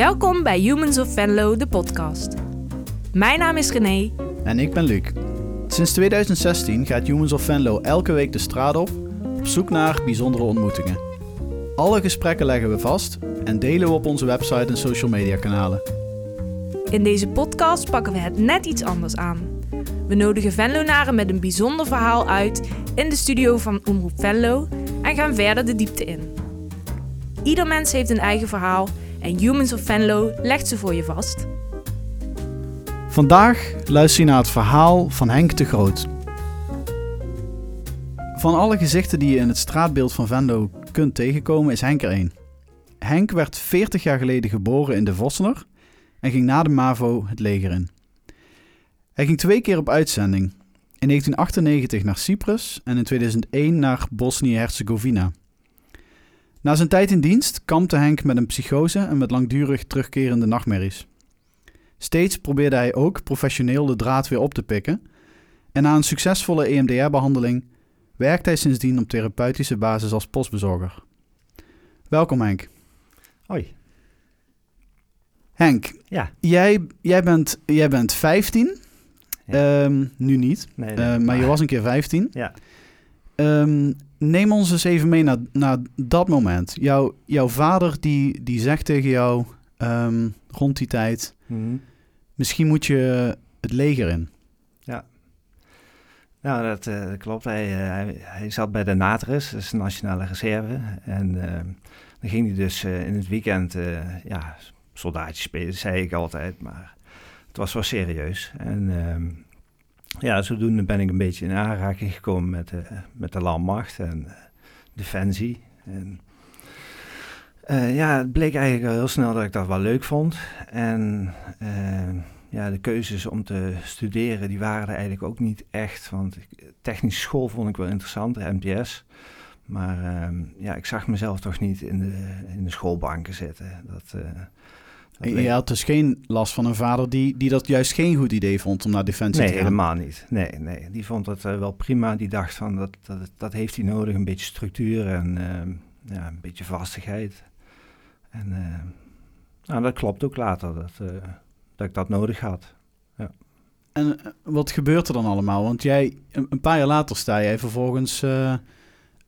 Welkom bij Humans of Venlo, de podcast. Mijn naam is René. En ik ben Luc. Sinds 2016 gaat Humans of Venlo elke week de straat op op zoek naar bijzondere ontmoetingen. Alle gesprekken leggen we vast en delen we op onze website en social media kanalen. In deze podcast pakken we het net iets anders aan. We nodigen Venlonaren met een bijzonder verhaal uit in de studio van Omroep Venlo en gaan verder de diepte in. Ieder mens heeft een eigen verhaal en Humans of Venlo legt ze voor je vast. Vandaag luister je naar het verhaal van Henk de Groot. Van alle gezichten die je in het straatbeeld van Venlo kunt tegenkomen, is Henk er één. Henk werd 40 jaar geleden geboren in de Vossener en ging na de MAVO het leger in. Hij ging twee keer op uitzending. In 1998 naar Cyprus en in 2001 naar Bosnië-Herzegovina. Na zijn tijd in dienst kampte Henk met een psychose en met langdurig terugkerende nachtmerries. Steeds probeerde hij ook professioneel de draad weer op te pikken. En na een succesvolle EMDR-behandeling werkt hij sindsdien op therapeutische basis als postbezorger. Welkom Henk. Hoi. Henk, Ja. jij, jij, bent, jij bent 15. Ja. Ehm, nu niet, Nee, Eh, maar je was een keer 15. Ja. Ehm, neem ons eens even mee naar, naar dat moment. Jouw, jouw vader die, die zegt tegen jou ehm, rond die tijd... Mhm. Misschien moet je het leger in. Nou, dat, eh, klopt. Hij, eh, hij, hij zat bij de Natrus, dat is de Nationale Reserve. En eh, dan ging hij dus eh, in het weekend ja, soldaatjes spelen, zei ik altijd. Maar het was wel serieus. En ehm, ja, zodoende ben ik een beetje in aanraking gekomen met, de met de landmacht en eh, defensie. En, eh, ja, het bleek eigenlijk al heel snel dat ik dat wel leuk vond. En eh, ja, de keuzes om te studeren, die waren er eigenlijk ook niet echt. Want technische school vond ik wel interessant, de MTS. Maar ehm, ja, ik zag mezelf toch niet in de, in de schoolbanken zitten. Dat En je had dus geen last van een vader die, die dat juist geen goed idee vond om naar Defensie Nee, te gaan. helemaal niet. Nee, nee. Die vond het eh, wel prima. Die dacht van dat, dat, dat heeft hij nodig. Een beetje structuur en ehm, ja, een beetje vastigheid. En ehm, nou, dat klopt ook later, dat, eh, dat ik dat nodig had. En eh, wat gebeurt er dan allemaal? Want jij, een, een paar jaar later sta jij vervolgens eh,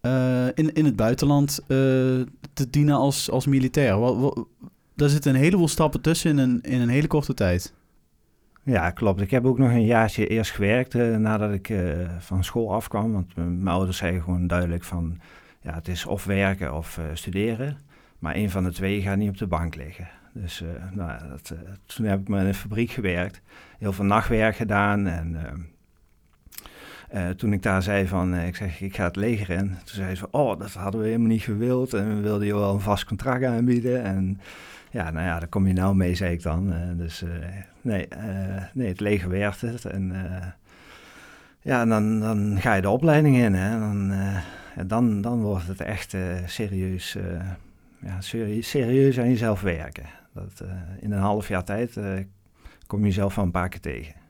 eh, in, in het buitenland eh, te dienen als, als militair. Wat, wat, daar zitten een heleboel stappen tussen in een, in een hele korte tijd. Ja, klopt. Ik heb ook nog een jaartje eerst gewerkt eh, nadat ik eh, van school afkwam. Want mijn ouders zeiden gewoon duidelijk van... ja, het is of werken of eh, studeren. Maar een van de twee gaat niet op de bank liggen. Dus nou, dat, toen heb ik maar in een fabriek gewerkt. Heel veel nachtwerk gedaan. En eh, toen ik daar zei van... eh, ik zeg, ik ga het leger in. Toen zei ze oh, dat hadden we helemaal niet gewild. En we wilden je wel een vast contract aanbieden. En ja, nou ja, daar kom je nou mee, zei ik dan. Eh, dus... Nee, nee, het leger werd het. En ja, dan, dan ga je de opleiding in. Hè. Dan, dan, dan wordt het echt serieus, ja, serieus, aan jezelf werken. In een half jaar tijd kom je jezelf wel een paar keer tegen.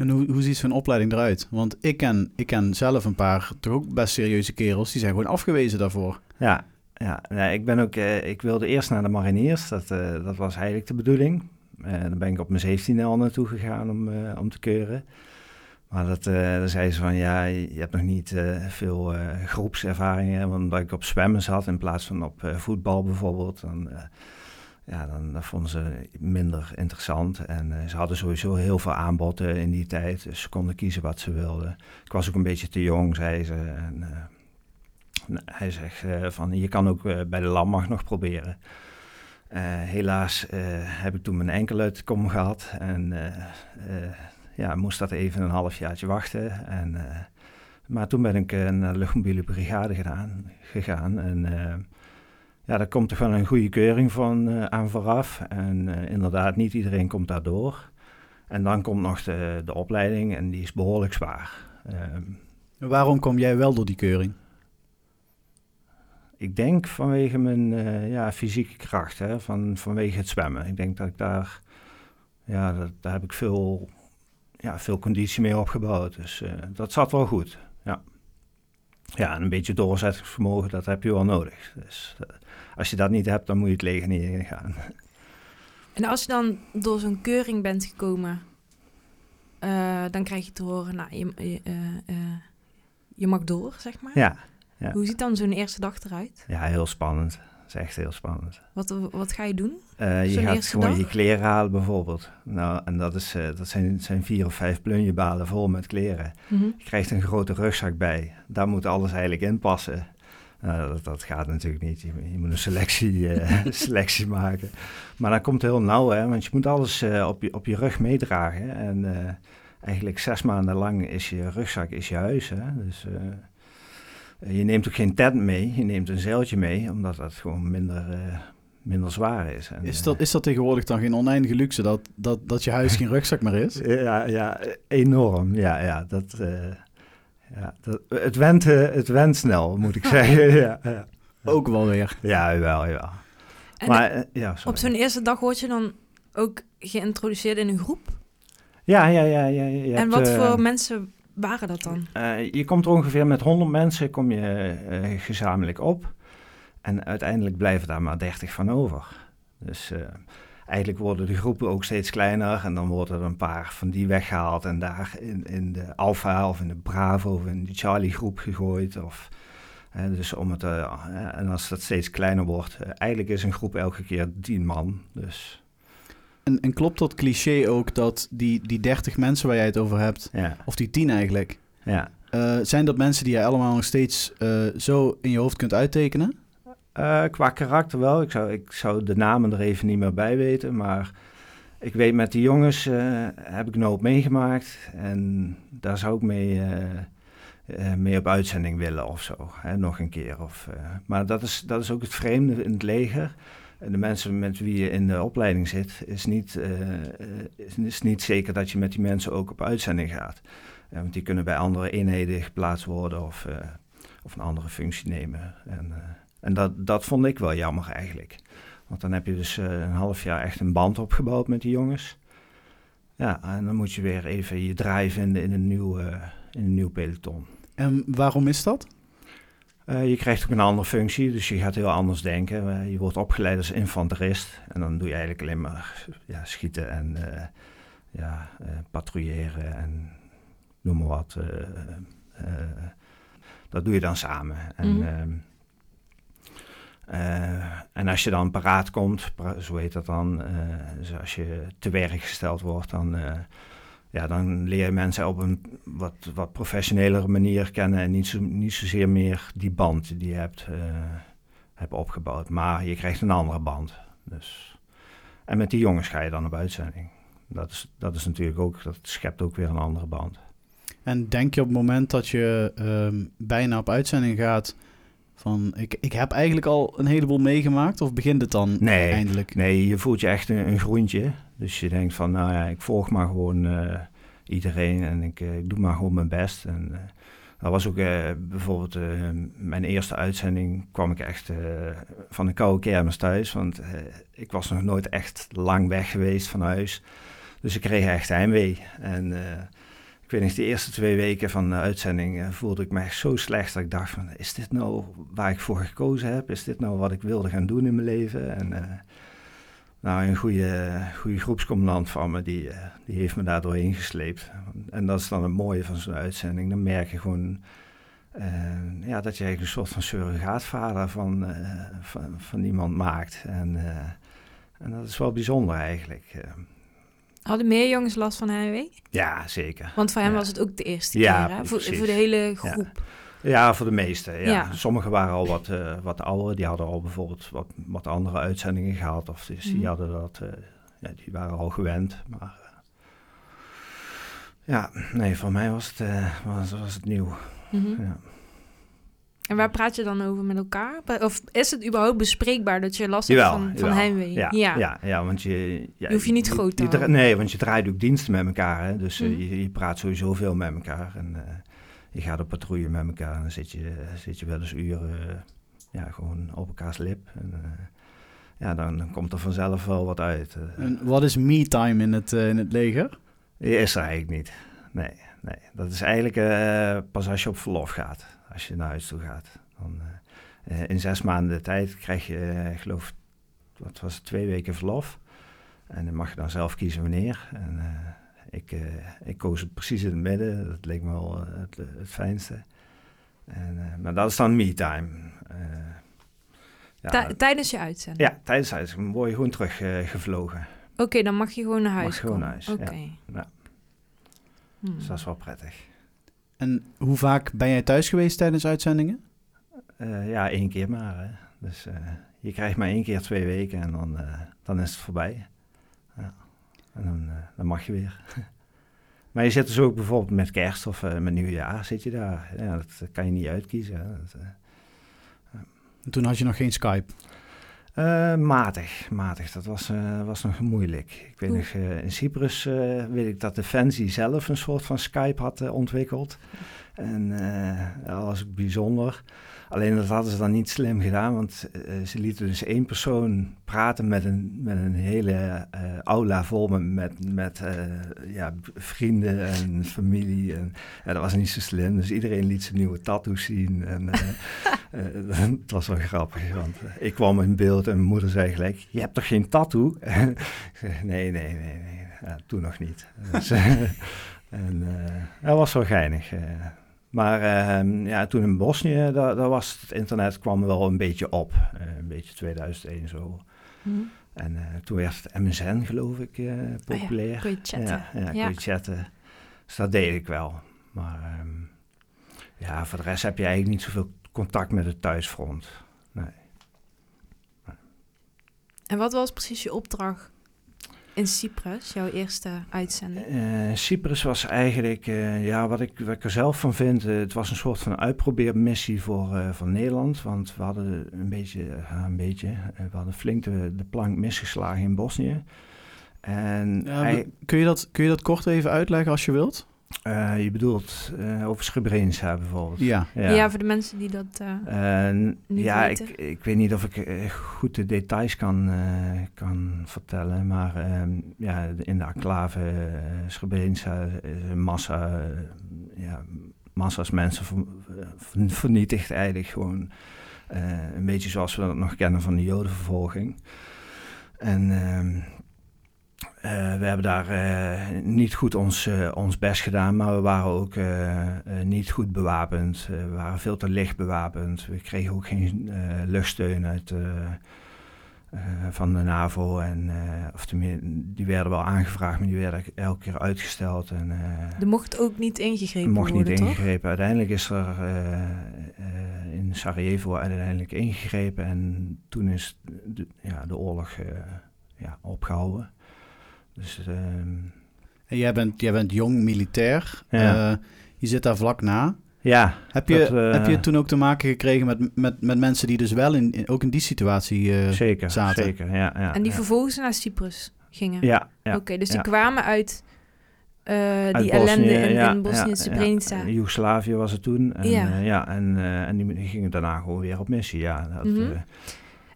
En hoe, hoe ziet zo'n opleiding eruit? Want ik ken, ik ken zelf een paar toch ook best serieuze kerels. Die zijn gewoon afgewezen daarvoor. Ja, ja nee, ik, ben ook, eh, ik wilde eerst naar de mariniers. Dat, eh, dat was eigenlijk de bedoeling. Eh dan ben ik op mijn 17 al naartoe gegaan om, om te keuren. Maar dat, dan zeiden ze van, ja, je hebt nog niet veel groepservaringen. Want omdat ik op zwemmen zat in plaats van op voetbal bijvoorbeeld. Ja, dan dat vonden ze minder interessant. En eh, ze hadden sowieso heel veel aanbod eh, in die tijd. Dus ze konden kiezen wat ze wilden. Ik was ook een beetje te jong, zei ze. En, eh, nou, hij zegt van, je kan ook bij de landmacht nog proberen. Helaas heb ik toen mijn enkel uit de kom gehad. En ja, moest dat even een halfjaartje wachten. En, maar toen ben ik naar de luchtmobiele brigade gedaan, gegaan. En ja, daar komt toch wel een goede keuring van eh, aan vooraf. En eh, inderdaad, niet iedereen komt daardoor. En dan komt nog de, de opleiding en die is behoorlijk zwaar. Ehm, Waarom kom jij wel door die keuring? Ik denk vanwege mijn eh, ja, fysieke kracht, hè, van, vanwege het zwemmen. Ik denk dat ik daar, ja, dat, daar heb ik veel, ja, veel conditie mee opgebouwd. Dus dat zat wel goed, ja. Ja, en een beetje doorzettingsvermogen, dat heb je wel nodig. Dus eh, als je dat niet hebt, dan moet je het leger niet ingaan. En als je dan door zo'n keuring bent gekomen, eh, dan krijg je te horen, nou, je, je, eh, je mag door, zeg maar. Ja, ja. Hoe ziet dan zo'n eerste dag eruit? ja heel spannend. Is echt heel spannend. Wat, wat ga je doen? Eh, je gaat gewoon dag? je kleren halen bijvoorbeeld. Nou, en dat, is, eh, dat zijn, zijn vier of vijf plunjebalen vol met kleren. Je krijgt een grote rugzak bij. Daar moet alles eigenlijk in passen. Nou, dat, dat gaat natuurlijk niet. Je, je moet een selectie, eh, selectie maken. Maar dat komt heel nauw, hè, want je moet alles op, je, op je rug meedragen. En eigenlijk zes maanden lang is je rugzak is je huis. Hè? Dus je neemt ook geen tent mee, je neemt een zeiltje mee, omdat dat gewoon minder, eh, minder zwaar is. En, Is eh, dat, is dat tegenwoordig dan geen oneindige luxe dat, dat, dat je huis geen rugzak meer is? Ja, ja, enorm. Ja, ja, dat, eh, ja, dat, het, went, eh, het went snel, moet ik zeggen. ja, ja. Ook wel weer. ja, jawel, jawel. En Maar, eh, ja, sorry. op zo'n eerste dag word je dan ook geïntroduceerd in een groep? Ja, ja, ja. ja je en wat eh, voor mensen waren dat dan? eh, je komt er ongeveer met 100 mensen kom je, eh, gezamenlijk op. En uiteindelijk blijven daar maar 30 van over. Dus eh, eigenlijk worden de groepen ook steeds kleiner. En dan worden er een paar van die weggehaald. En daar in, de Alpha of in de Bravo of in de Charlie groep gegooid. Of, dus om het, en als dat steeds kleiner wordt. eigenlijk is een groep elke keer 10 man. Dus En, en klopt dat cliché ook dat die, die 30 mensen waar jij het over hebt, ja, of die 10 eigenlijk, ja. eh, zijn dat mensen die jij allemaal nog steeds eh, zo in je hoofd kunt uittekenen? Eh, qua karakter wel. Ik zou, ik zou de namen er even niet meer bij weten. Maar ik weet met die jongens heb ik een hoop meegemaakt. En daar zou ik mee, mee op uitzending willen of zo. Hè, nog een keer. Of, maar dat is, dat is ook het vreemde in het leger. De mensen met wie je in de opleiding zit, is niet, eh, eh, is, niet zeker dat je met die mensen ook op uitzending gaat. Eh, want die kunnen bij andere eenheden geplaatst worden of, of een andere functie nemen. En, en dat, dat vond ik wel jammer eigenlijk. Want dan heb je dus een half jaar echt een band opgebouwd met die jongens. Ja, en dan moet je weer even je draai vinden in een nieuw, in een nieuw peloton. En waarom is dat? Eh, je krijgt ook een andere functie, dus je gaat heel anders denken. Eh, je wordt opgeleid als infanterist en dan doe je eigenlijk alleen maar ja, schieten en eh, ja, patrouilleren en noem maar wat. dat doe je dan samen. En, Mhm. ehm, eh, en als je dan paraat komt, zo heet dat dan, dus als je te werk gesteld wordt, dan, ja, dan leer je mensen op een wat, wat professionelere manier kennen en niet, zo, niet zozeer meer die band die je hebt, eh, hebt opgebouwd. Maar je krijgt een andere band. Dus. En met die jongens ga je dan op uitzending. Dat is, dat is natuurlijk ook, dat schept ook weer een andere band. En denk je op het moment dat je ehm, bijna op uitzending gaat van ik, ik heb eigenlijk al een heleboel meegemaakt of begint het dan Nee, eindelijk? Nee, je voelt je echt een, een groentje. Dus je denkt van, nou ja, ik volg maar gewoon eh, iedereen en ik, eh, ik doe maar gewoon mijn best. En eh, dat was ook bijvoorbeeld mijn eerste uitzending kwam ik echt van een koude kermis thuis. Want ik was nog nooit echt lang weg geweest van huis. Dus ik kreeg echt heimwee. En ik weet niet, de eerste twee weken van de uitzending eh, voelde ik me zo slecht dat ik dacht van, is dit nou waar ik voor gekozen heb? Is dit nou wat ik wilde gaan doen in mijn leven? En eh, nou, een goede, goede groepscommandant van me, die, eh, die heeft me daar doorheen gesleept. En dat is dan het mooie van zo'n uitzending. Dan merk je gewoon ja, dat je een soort van surrogaatvader van, van, van iemand maakt. En, en dat is wel bijzonder eigenlijk. Hadden meer jongens last van heimwee? ja, zeker. Want voor hem Ja. was het ook de eerste Ja, keer, hè? Voor, de hele groep. Ja, voor de meeste. Ja. Ja. Sommigen waren al wat, eh wat ouder. Die hadden al bijvoorbeeld wat, wat andere uitzendingen gehad. Of dus die Mhm. hadden dat, eh, ja, die waren al gewend. Maar eh, ja, nee, voor mij was het, was, was het nieuw. Mhm. Ja. En waar praat je dan over met elkaar? Of is het überhaupt bespreekbaar dat je last hebt Jawel, van, van jawel. heimwee? Ja, ja. Ja, want je... Ja, Je hoeft je niet groot te je. Nee, want je draait ook diensten met elkaar. Hè? Dus eh, Mhm. je, je praat sowieso veel met elkaar. En eh, je gaat op patrouille met elkaar. En dan zit je, zit je wel eens uren eh, ja, gewoon op elkaars lip. En, eh, ja, dan, dan komt er vanzelf wel wat uit. En wat is me-time in het, in het leger? Is er eigenlijk niet. Nee, nee. Dat is eigenlijk eh, pas als je op verlof gaat. Als je naar huis toe gaat. Dan, eh, in zes maanden tijd krijg je, ik geloof, wat was het, twee weken verlof. En dan mag je dan zelf kiezen wanneer. En, ik, ik koos het precies in het midden. Dat leek me wel het, het fijnste. En, maar dat is dan me-time. Ja, tijdens je uitzending? Ja, tijdens de uitzending word je gewoon teruggevlogen. Oké, dan mag je gewoon naar huis mag gewoon naar huis, Oké. Ja. Hmm. Dus dat is wel prettig. En hoe vaak ben jij thuis geweest tijdens uitzendingen? Uh, ja, één keer maar. Hè. Dus uh, je krijgt maar één keer twee weken en dan, uh, dan is het voorbij. Ja. En dan, dan mag je weer. maar je zit dus ook bijvoorbeeld met kerst of met nieuwjaar zit je daar. Ja, dat kan je niet uitkiezen. Dat, toen had je nog geen Skype? Uh, matig, matig. Dat was, uh, was nog moeilijk. Ik weet nog, uh, in Cyprus weet ik dat Defensie zelf een soort van Skype had ontwikkeld. En dat was bijzonder. Alleen dat hadden ze dan niet slim gedaan, want uh, ze lieten dus één persoon praten met een, met een hele uh, aula vol met, met, ja, vrienden en familie. En, ja, dat was niet zo slim, dus iedereen liet zijn nieuwe tattoos zien. En, het was wel grappig, want ik kwam in beeld en mijn moeder zei gelijk, je hebt toch geen tattoo? nee, nee, nee, nee, ja, toen nog niet. Dus, en dat was wel geinig. Maar uh, ja, toen in Bosnië, daar, daar, was het internet kwam wel een beetje op. Uh, een beetje 2001 zo. Hmm. En uh, toen werd het MSN, geloof ik, uh, populair. Oh ja, chatten. Ja, ja, ja. Chatten. Dus dat deed ik wel. Maar um, ja, voor de rest heb je eigenlijk niet zoveel contact met het thuisfront. Nee. nee. En wat was precies je opdracht in Cyprus, jouw eerste uitzending? Uh, Cyprus was eigenlijk, uh, ja, wat ik, wat ik er zelf van vind, uh, het was een soort van uitprobeermissie voor, voor Nederland. Want we hadden een beetje, een beetje we hadden flink de, de plank misgeslagen in Bosnië. En ja, kun, je dat, kun je dat kort even uitleggen als je wilt? Uh, je bedoelt uh, over Srebrenica bijvoorbeeld. Ja. ja. Ja. voor de mensen die dat uh, Ja, weten. Ik, ik weet niet of ik goed de details kan, kan vertellen, maar ehm, ja, in de enclave Srebrenica is een massa, ja, massa's mensen vernietigd eigenlijk gewoon. een beetje zoals we dat nog kennen van de jodenvervolging. En ehm, uh, we hebben daar uh, niet goed ons, uh, ons best gedaan, maar we waren ook niet goed bewapend. we waren veel te licht bewapend. We kregen ook geen luchtsteun uit, van de NAVO. En, of die werden wel aangevraagd, maar die werden elke keer uitgesteld. En, er mocht ook niet ingegrepen er mocht worden, niet ingegrepen. Uiteindelijk is er in Sarajevo uiteindelijk ingegrepen. En toen is de, ja, de oorlog ja, opgehouden. Dus, ehm, en jij bent, jij bent jong militair. Ja. Uh, je zit daar vlak na. Ja. Heb je, dat, uh, heb je toen ook te maken gekregen met, met, met mensen die dus wel in, in ook in die situatie uh, zeker, zaten? Zeker, ja. ja en die ja. vervolgens naar Cyprus gingen? Ja. ja Oké, dus die kwamen uit uh, die ellende in, ja, in Bosnië en Srebrenica. Joegoslavië was het toen. En, ja. ja, en, en die gingen daarna gewoon weer op missie, ja. Dat, mm -hmm.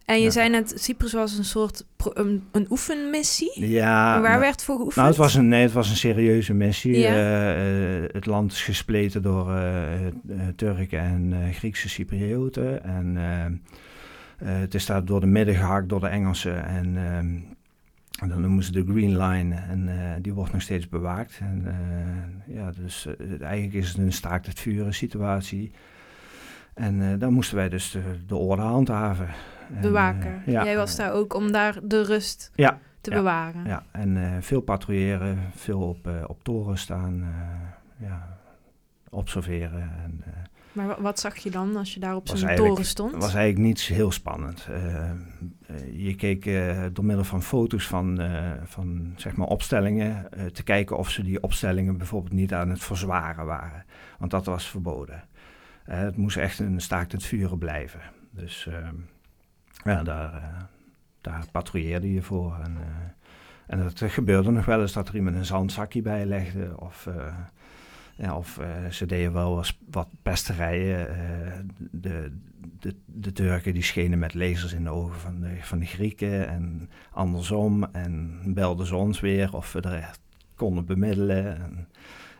En je ja. zei net, Cyprus was een soort een, een oefenmissie. Ja. Waar werd voor geoefend? Nou, het was een, nee, het was een serieuze missie. Ja. Uh, uh, het land is gespleten door uh, Turken en Griekse Cyprioten. En het is daar door de midden gehakt door de Engelsen. En, en dan noemen ze de Green Line. En die wordt nog steeds bewaakt. En, ja, dus eigenlijk is het een staakt het vuren situatie. En dan moesten wij dus de, de orde handhaven bewaker. En, uh, ja. Jij was daar ook om daar de rust ja, te bewaren. Ja, en uh, veel patrouilleren, veel op, uh, op toren staan, ja, observeren. En, maar wat zag je dan als je daar op zo'n toren stond? Het was eigenlijk niets heel spannend. je keek door middel van foto's van, van zeg maar opstellingen te kijken of ze die opstellingen bijvoorbeeld niet aan het verzwaren waren. Want dat was verboden. het moest echt een staakt het vuren blijven. Dus ehm, ja, daar, uh, daar patrouilleerde je voor. En, uh, en het gebeurde nog wel eens dat er iemand een zandzakje bij legde. Of, ja, of ze deden wel wat pesterijen. de, de, de Turken die schenen met lasers in de ogen van de, van de Grieken. En andersom. En belden ze ons weer of we er konden bemiddelen. En,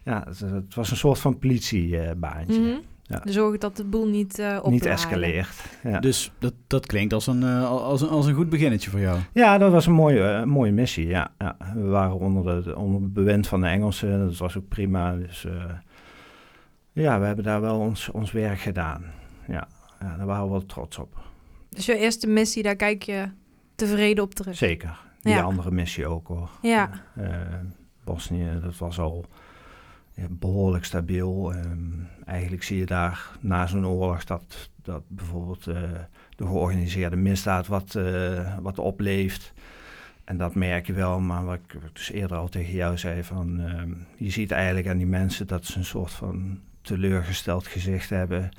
ja, het, was een soort van politiebaantje. Mm. Ja. Zorg dat de boel niet uh, Niet escaleert. Ja. Dus dat, dat klinkt als een, uh, als, een, als een goed beginnetje voor jou. Ja, dat was een mooie, uh, mooie missie. Ja. ja. We waren onder, de, onder het bewind van de Engelsen. Dat was ook prima. Dus ja, we hebben daar wel ons, ons werk gedaan. Ja. ja, daar waren we wel trots op. Dus je eerste missie, daar kijk je tevreden op terug? Zeker. Die ja. andere missie ook hoor. Ja. Bosnië, dat was al behoorlijk stabiel. Um, eigenlijk zie je daar na zo'n oorlog dat, dat bijvoorbeeld uh, de georganiseerde misdaad wat, uh, wat opleeft. En dat merk je wel, maar wat ik dus eerder al tegen jou zei, van, uh, je ziet eigenlijk aan die mensen dat ze een soort van teleurgesteld gezicht hebben.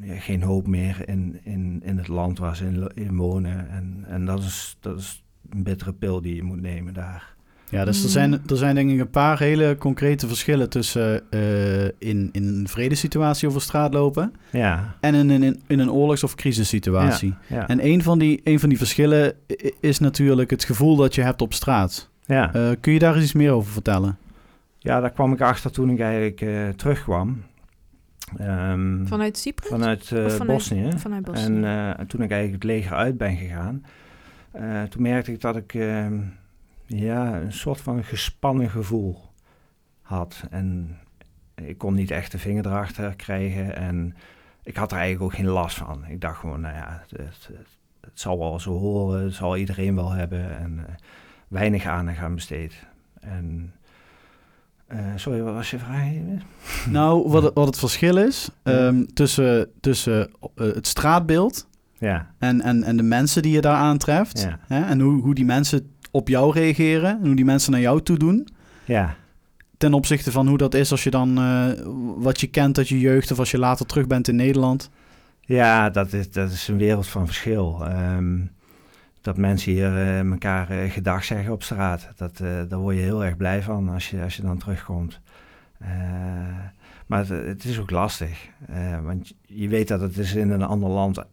Ja, geen hoop meer in, in, in het land waar ze in, in wonen. En, en dat, is, dat is een bittere pil die je moet nemen daar. Ja, dus er, zijn, er zijn denk ik een paar hele concrete verschillen tussen uh, in, in een vredesituatie over straat lopen ja. en in, in, in een oorlogs- of crisissituatie. Ja, ja. En een van, die, een van die verschillen is natuurlijk het gevoel dat je hebt op straat. Ja. Uh, kun je daar eens iets meer over vertellen? Ja, daar kwam ik achter toen ik eigenlijk uh, terugkwam. Um, vanuit Cyprus? Vanuit, vanuit Bosnië. Vanuit Bosnië. En toen ik eigenlijk het leger uit ben gegaan, toen merkte ik dat ik ehm, ja, een soort van gespannen gevoel had. En ik kon niet echt de vinger erachter krijgen. En ik had er eigenlijk ook geen last van. Ik dacht gewoon, nou ja, het, het, het zal wel zo horen. Het zal iedereen wel hebben. En uh, weinig aandacht aan besteed. En... Uh, sorry, wat was je vraag? Nou, wat, wat het verschil is um, tussen, tussen uh, het straatbeeld ja. en, en, en de mensen die je daar aantreft. Ja. Hè, en hoe, hoe die mensen op jou reageren en hoe die mensen naar jou toe doen. Ja. Ten opzichte van hoe dat is als je dan uh, wat je kent uit je jeugd of als je later terug bent in Nederland. Ja, dat is, dat is een wereld van verschil. Um, dat mensen hier uh, elkaar uh, gedag zeggen op straat. Dat, daar word je heel erg blij van als je, als je dan terugkomt. maar het, het, is ook lastig. want je weet dat het is in een ander land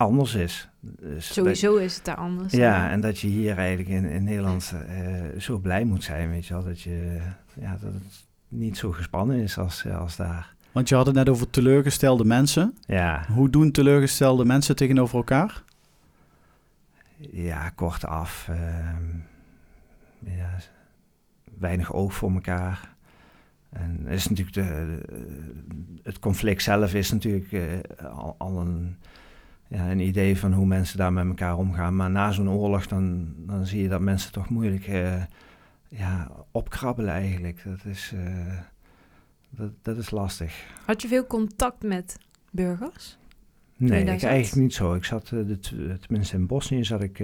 anders is. Dus Sowieso is het daar anders. Ja, ja, en dat je hier eigenlijk in, in Nederland uh, zo blij moet zijn, weet je wel. Dat, je, ja, dat het niet zo gespannen is als, als daar. Want je had het net over teleurgestelde mensen. Ja. Hoe doen teleurgestelde mensen tegenover elkaar? Ja, kort af. Uh, ja, weinig oog voor elkaar. En is natuurlijk de, het conflict zelf is natuurlijk uh, al, al een ja, een idee van hoe mensen daar met elkaar omgaan. Maar na zo'n oorlog dan, dan zie je dat mensen toch moeilijk uh, ja, opkrabbelen eigenlijk. Dat is, uh, dat, dat is lastig. Had je veel contact met burgers? Nee, ik eigenlijk niet zo. Ik zat, uh, de, tenminste in Bosnië zat ik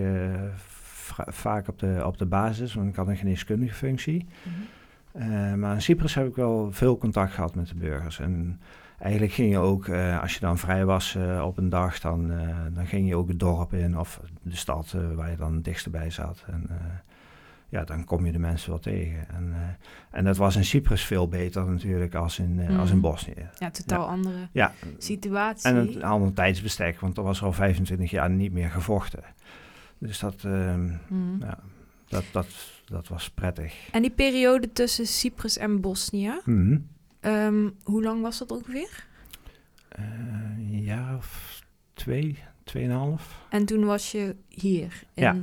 vaak op de, op de basis, want ik had een geneeskundige functie. Mm -hmm. maar in Cyprus heb ik wel veel contact gehad met de burgers. En eigenlijk ging je ook, uh, als je dan vrij was uh, op een dag, dan, uh, dan ging je ook het dorp in of de stad waar je dan het dichtst bij zat. En ja, dan kom je de mensen wel tegen. En, en dat was in Cyprus veel beter natuurlijk als in, mm. als in Bosnië. Ja, totaal ja. andere ja. situatie. En een ander tijdsbestek, want er was al 25 jaar niet meer gevochten. Dus dat, mm. ja, dat, dat, dat was prettig. En die periode tussen Cyprus en Bosnië... Mm. Um, hoe lang was dat ongeveer? Een jaar of twee, tweeënhalf. En toen was je hier in, ja,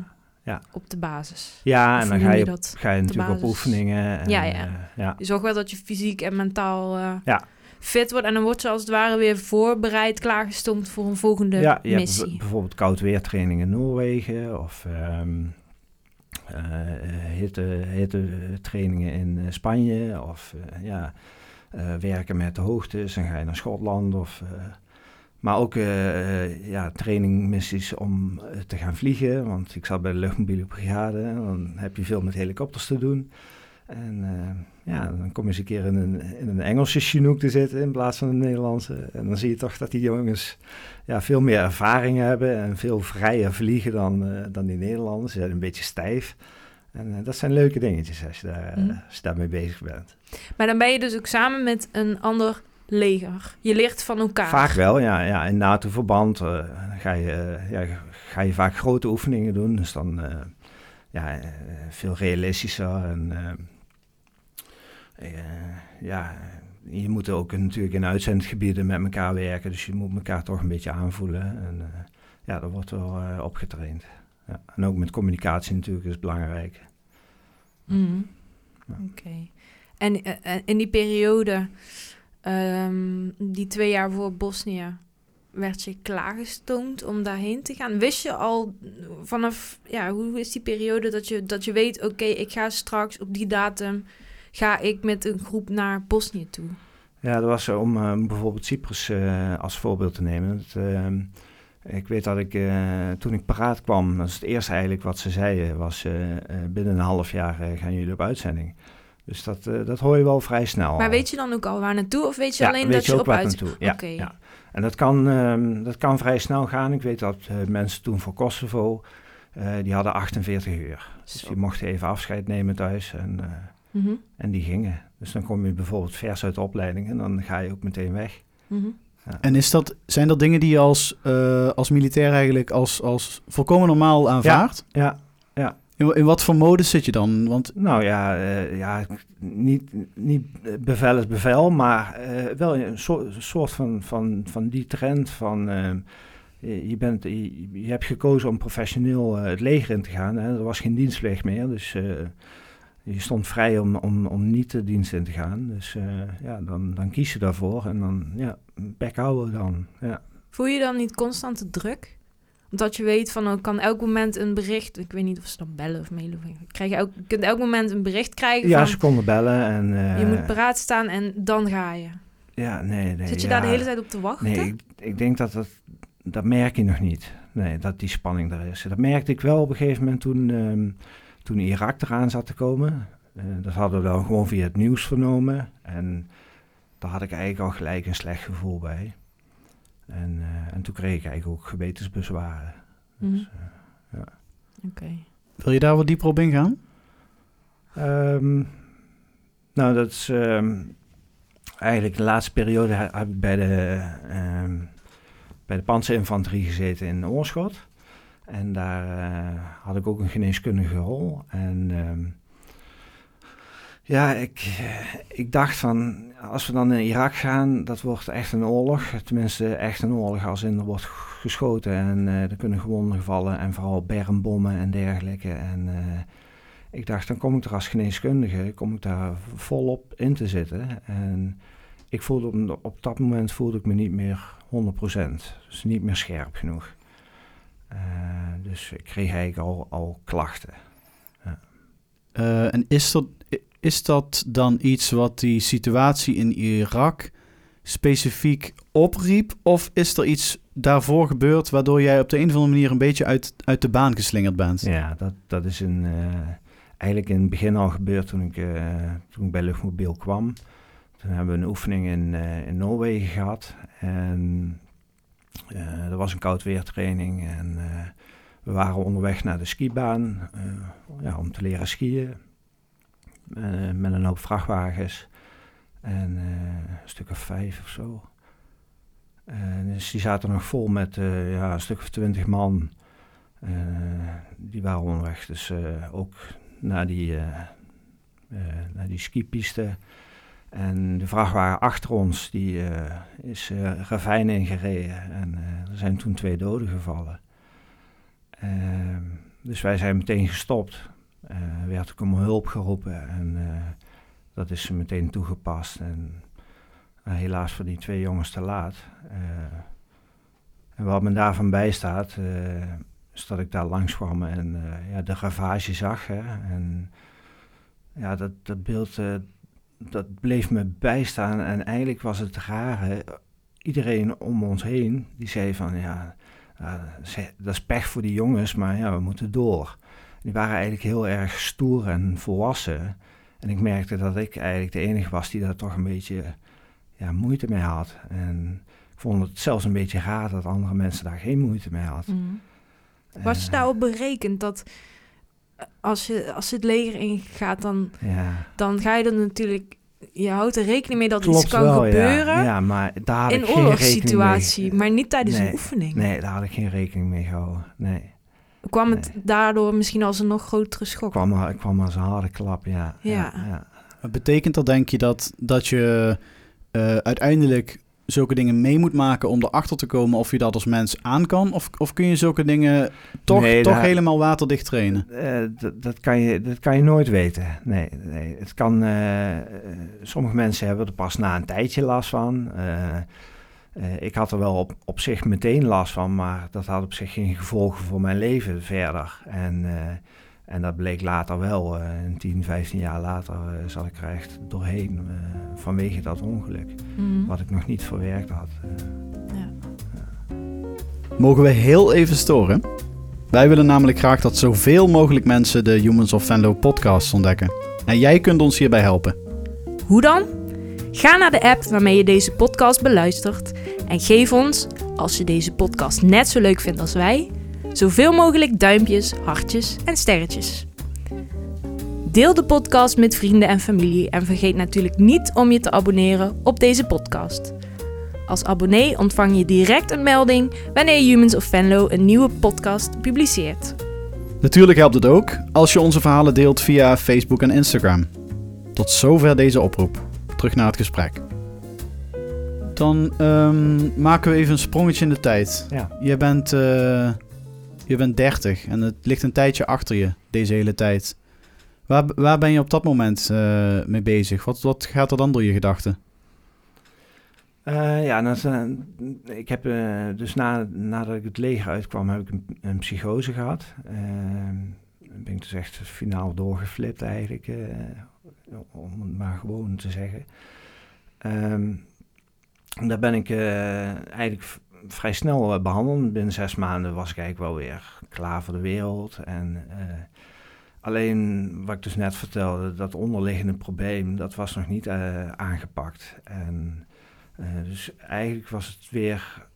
ja. op de basis? Ja, of en dan ga je, dat, ga je natuurlijk basis? op oefeningen. En, ja, ja. Uh, ja. Je zorgt wel dat je fysiek en mentaal uh, ja. fit wordt. En dan word je als het ware weer voorbereid, klaargestoomd voor een volgende ja, je missie. Hebt bijvoorbeeld koud weertraining in Noorwegen of... Um, hitte, hitte trainingen in Spanje of ja, werken met de hoogtes en ga je naar Schotland. Of, uh, maar ook uh, ja, trainingmissies om te gaan vliegen. Want ik zat bij de luchtmobiele brigade. En dan heb je veel met helikopters te doen. En ja, dan kom je eens een keer in een, in een Engelse Chinook te zitten in plaats van een Nederlandse. En dan zie je toch dat die jongens ja, veel meer ervaring hebben en veel vrijer vliegen dan, dan die Nederlanders. Ze zijn een beetje stijf. En uh, dat zijn leuke dingetjes als je, daar, mm. als je daarmee bezig bent. Maar dan ben je dus ook samen met een ander leger. Je leert van elkaar. Vaak wel, ja. ja in NATO-verband uh, ga, je, ja, ga je vaak grote oefeningen doen. Dus dan ja, veel realistischer en ja, je moet ook natuurlijk in uitzendgebieden met elkaar werken. Dus je moet elkaar toch een beetje aanvoelen. En ja, dat wordt wel opgetraind. Ja. En ook met communicatie natuurlijk is belangrijk. Mm. Ja. Oké. En uh, in die periode, um, die twee jaar voor Bosnië, werd je klaargestoomd om daarheen te gaan? Wist je al vanaf, ja, hoe is die periode dat je, dat je weet, oké, okay, ik ga straks op die datum, ga ik met een groep naar Bosnië toe? Ja, dat was om uh, bijvoorbeeld Cyprus uh, als voorbeeld te nemen. Dat, uh, ik weet dat ik toen ik paraat kwam, dat is het eerste eigenlijk wat ze zeiden, was binnen een half jaar gaan jullie op uitzending. Dus dat, dat hoor je wel vrij snel. Maar weet je dan ook al waar naartoe of weet je ja, alleen weet dat je, je op uitzending... Ja, okay. ja. En dat kan, um, dat kan vrij snel gaan. Ik weet dat mensen toen voor Kosovo, die hadden 48 uur. Dus die mochten even afscheid nemen thuis en, mm -hmm. en die gingen. Dus dan kom je bijvoorbeeld vers uit de opleiding en dan ga je ook meteen weg. Mm -hmm. Ja. En is dat, zijn dat dingen die je als, als militair eigenlijk als, als volkomen normaal aanvaardt? Ja, ja, ja. In, in, wat voor mode zit je dan? Want... Nou ja, uh, ja niet, niet bevel is bevel, maar uh, wel een soort, soort van, van, van die trend van... Je, bent, je, je, hebt gekozen om professioneel het leger in te gaan. Hè. Er was geen dienstplicht meer, dus je stond vrij om, om, om niet de dienst in te gaan. Dus ja, dan, dan kies je daarvoor en dan, ja, bek houden dan, ja. Voel je dan niet constant de druk? Dat je weet van, oh, kan elk moment een bericht... Ik weet niet of ze dan bellen of mailen. Krijg je, elk, je kunt elk moment een bericht krijgen Ja, van, ze konden bellen en... Uh, je moet paraat staan en dan ga je. Ja, nee, nee. Zit je ja, daar de hele tijd op te wachten? Nee, ik, ik denk dat dat... Dat merk je nog niet. Nee, dat die spanning er is. Dat merkte ik wel op een gegeven moment toen, um, toen Irak eraan zat te komen. Uh, dat hadden we dan gewoon via het nieuws vernomen. En daar had ik eigenlijk al gelijk een slecht gevoel bij. En, uh, en toen kreeg ik eigenlijk ook gewetensbezwaren. Dus, mm -hmm. uh, ja. Oké. Okay. Wil je daar wat dieper op ingaan? Um, nou, dat is um, eigenlijk de laatste periode heb ik bij de, um, bij de panzerinfanterie gezeten in Oorschot. En daar uh, had ik ook een geneeskundige rol. En ja, ik, ik dacht van, als we dan in Irak gaan, dat wordt echt een oorlog. Tenminste, echt een oorlog als in er wordt geschoten en uh, er kunnen gewonden gevallen en vooral bermbommen en dergelijke. En ik dacht, dan kom ik er als geneeskundige, kom ik daar volop in te zitten. En ik voelde op, op dat moment voelde ik me niet meer 100%, dus niet meer scherp genoeg. Uh, dus ik kreeg eigenlijk al, al klachten. Ja. en is dat, is dat dan iets wat die situatie in Irak specifiek opriep? Of is er iets daarvoor gebeurd waardoor jij op de een of andere manier een beetje uit, uit de baan geslingerd bent? Ja, dat, dat is een, uh, eigenlijk in het begin al gebeurd toen ik, uh, toen ik bij Luchtmobiel kwam. Toen hebben we een oefening in, uh, in Noorwegen gehad. En er was een koudweertraining en we waren onderweg naar de skibaan ja, om te leren skiën. met een hoop vrachtwagens en een stuk of vijf of zo. En dus die zaten nog vol met ja, een stuk of twintig man. Die waren onderweg. Dus ook naar die, naar die skipiste. En de vrachtwagen achter ons, die is ravijn ingereden. En er zijn toen twee doden gevallen. Ehm, dus wij zijn meteen gestopt. Er werd ook om hulp geroepen. En dat is meteen toegepast. En uh, helaas voor die twee jongens te laat. Uh, en wat me daarvan bijstaat, uh, is dat ik daar langs kwam en ja, de ravage zag. Hè, en ja, dat, dat beeld, dat bleef me bijstaan. En eigenlijk was het rare, iedereen om ons heen, die zei van ja, dat is pech voor die jongens, maar ja, we moeten door. Die waren eigenlijk heel erg stoer en volwassen. En ik merkte dat ik eigenlijk de enige was die daar toch een beetje ja, moeite mee had. En ik vond het zelfs een beetje raar dat andere mensen daar geen moeite mee hadden. Mm. Was je daarop berekend dat eh, als je, als je het leger ingaat, dan, ja. dan ga je er natuurlijk... Je houdt er rekening mee dat iets kan gebeuren. Ja. ja, maar daar in oorlogssituatie, maar niet tijdens nee, een oefening. Nee, daar had ik geen rekening mee gehouden. Nee. Kwam het daardoor misschien als een nog grotere schok? Kwam, er, kwam als een harde klap, ja. Ja. ja, ja. Betekent dat, denk je, dat, dat je eh, uiteindelijk zulke dingen mee moet maken om erachter te komen of je dat als mens aan kan? Of, of kun je zulke dingen toch, Nee, toch helemaal waterdicht trainen? Eh, dat, kan je, dat kan je nooit weten. Nee, nee. Het kan, eh, sommige mensen hebben er pas na een tijdje last van. Eh, ik had er wel op, op zich meteen last van, maar dat had op zich geen gevolgen voor mijn leven verder. En, en dat bleek later wel. eh 10, 15 jaar later eh, zat ik er echt doorheen eh, vanwege dat ongeluk. Mhm. Wat ik nog niet verwerkt had. Eh, Ja. Mogen we heel even storen? Wij willen namelijk graag dat zoveel mogelijk mensen de Humans of Venlo podcast ontdekken. En jij kunt ons hierbij helpen. Hoe dan? Ga naar de app waarmee je deze podcast beluistert en geef ons, als je deze podcast net zo leuk vindt als wij, zoveel mogelijk duimpjes, hartjes en sterretjes. Deel de podcast met vrienden en familie en vergeet natuurlijk niet om je te abonneren op deze podcast. Als abonnee ontvang je direct een melding wanneer Humans of Venlo een nieuwe podcast publiceert. Natuurlijk helpt het ook als je onze verhalen deelt via Facebook en Instagram. Tot zover deze oproep. Terug naar het gesprek. Dan ehm, maken we even een sprongetje in de tijd. ja. Je bent, eh, je bent 30 en het ligt een tijdje achter je, deze hele tijd. Waar, waar ben je op dat moment eh, mee bezig? Wat, wat gaat er dan door je gedachten? Eh, ja, is, eh, ik heb dus na, nadat ik het leger uitkwam, heb ik een, psychose gehad. Uh, ben ik dus echt finaal doorgeflipt eigenlijk, om het maar gewoon te zeggen. Ehm, daar ben ik eigenlijk vrij snel eh, behandeld. Binnen zes maanden was ik eigenlijk wel weer klaar voor de wereld. En eh, alleen wat ik dus net vertelde, dat onderliggende probleem, dat was nog niet eh, aangepakt. En dus eigenlijk was het weer,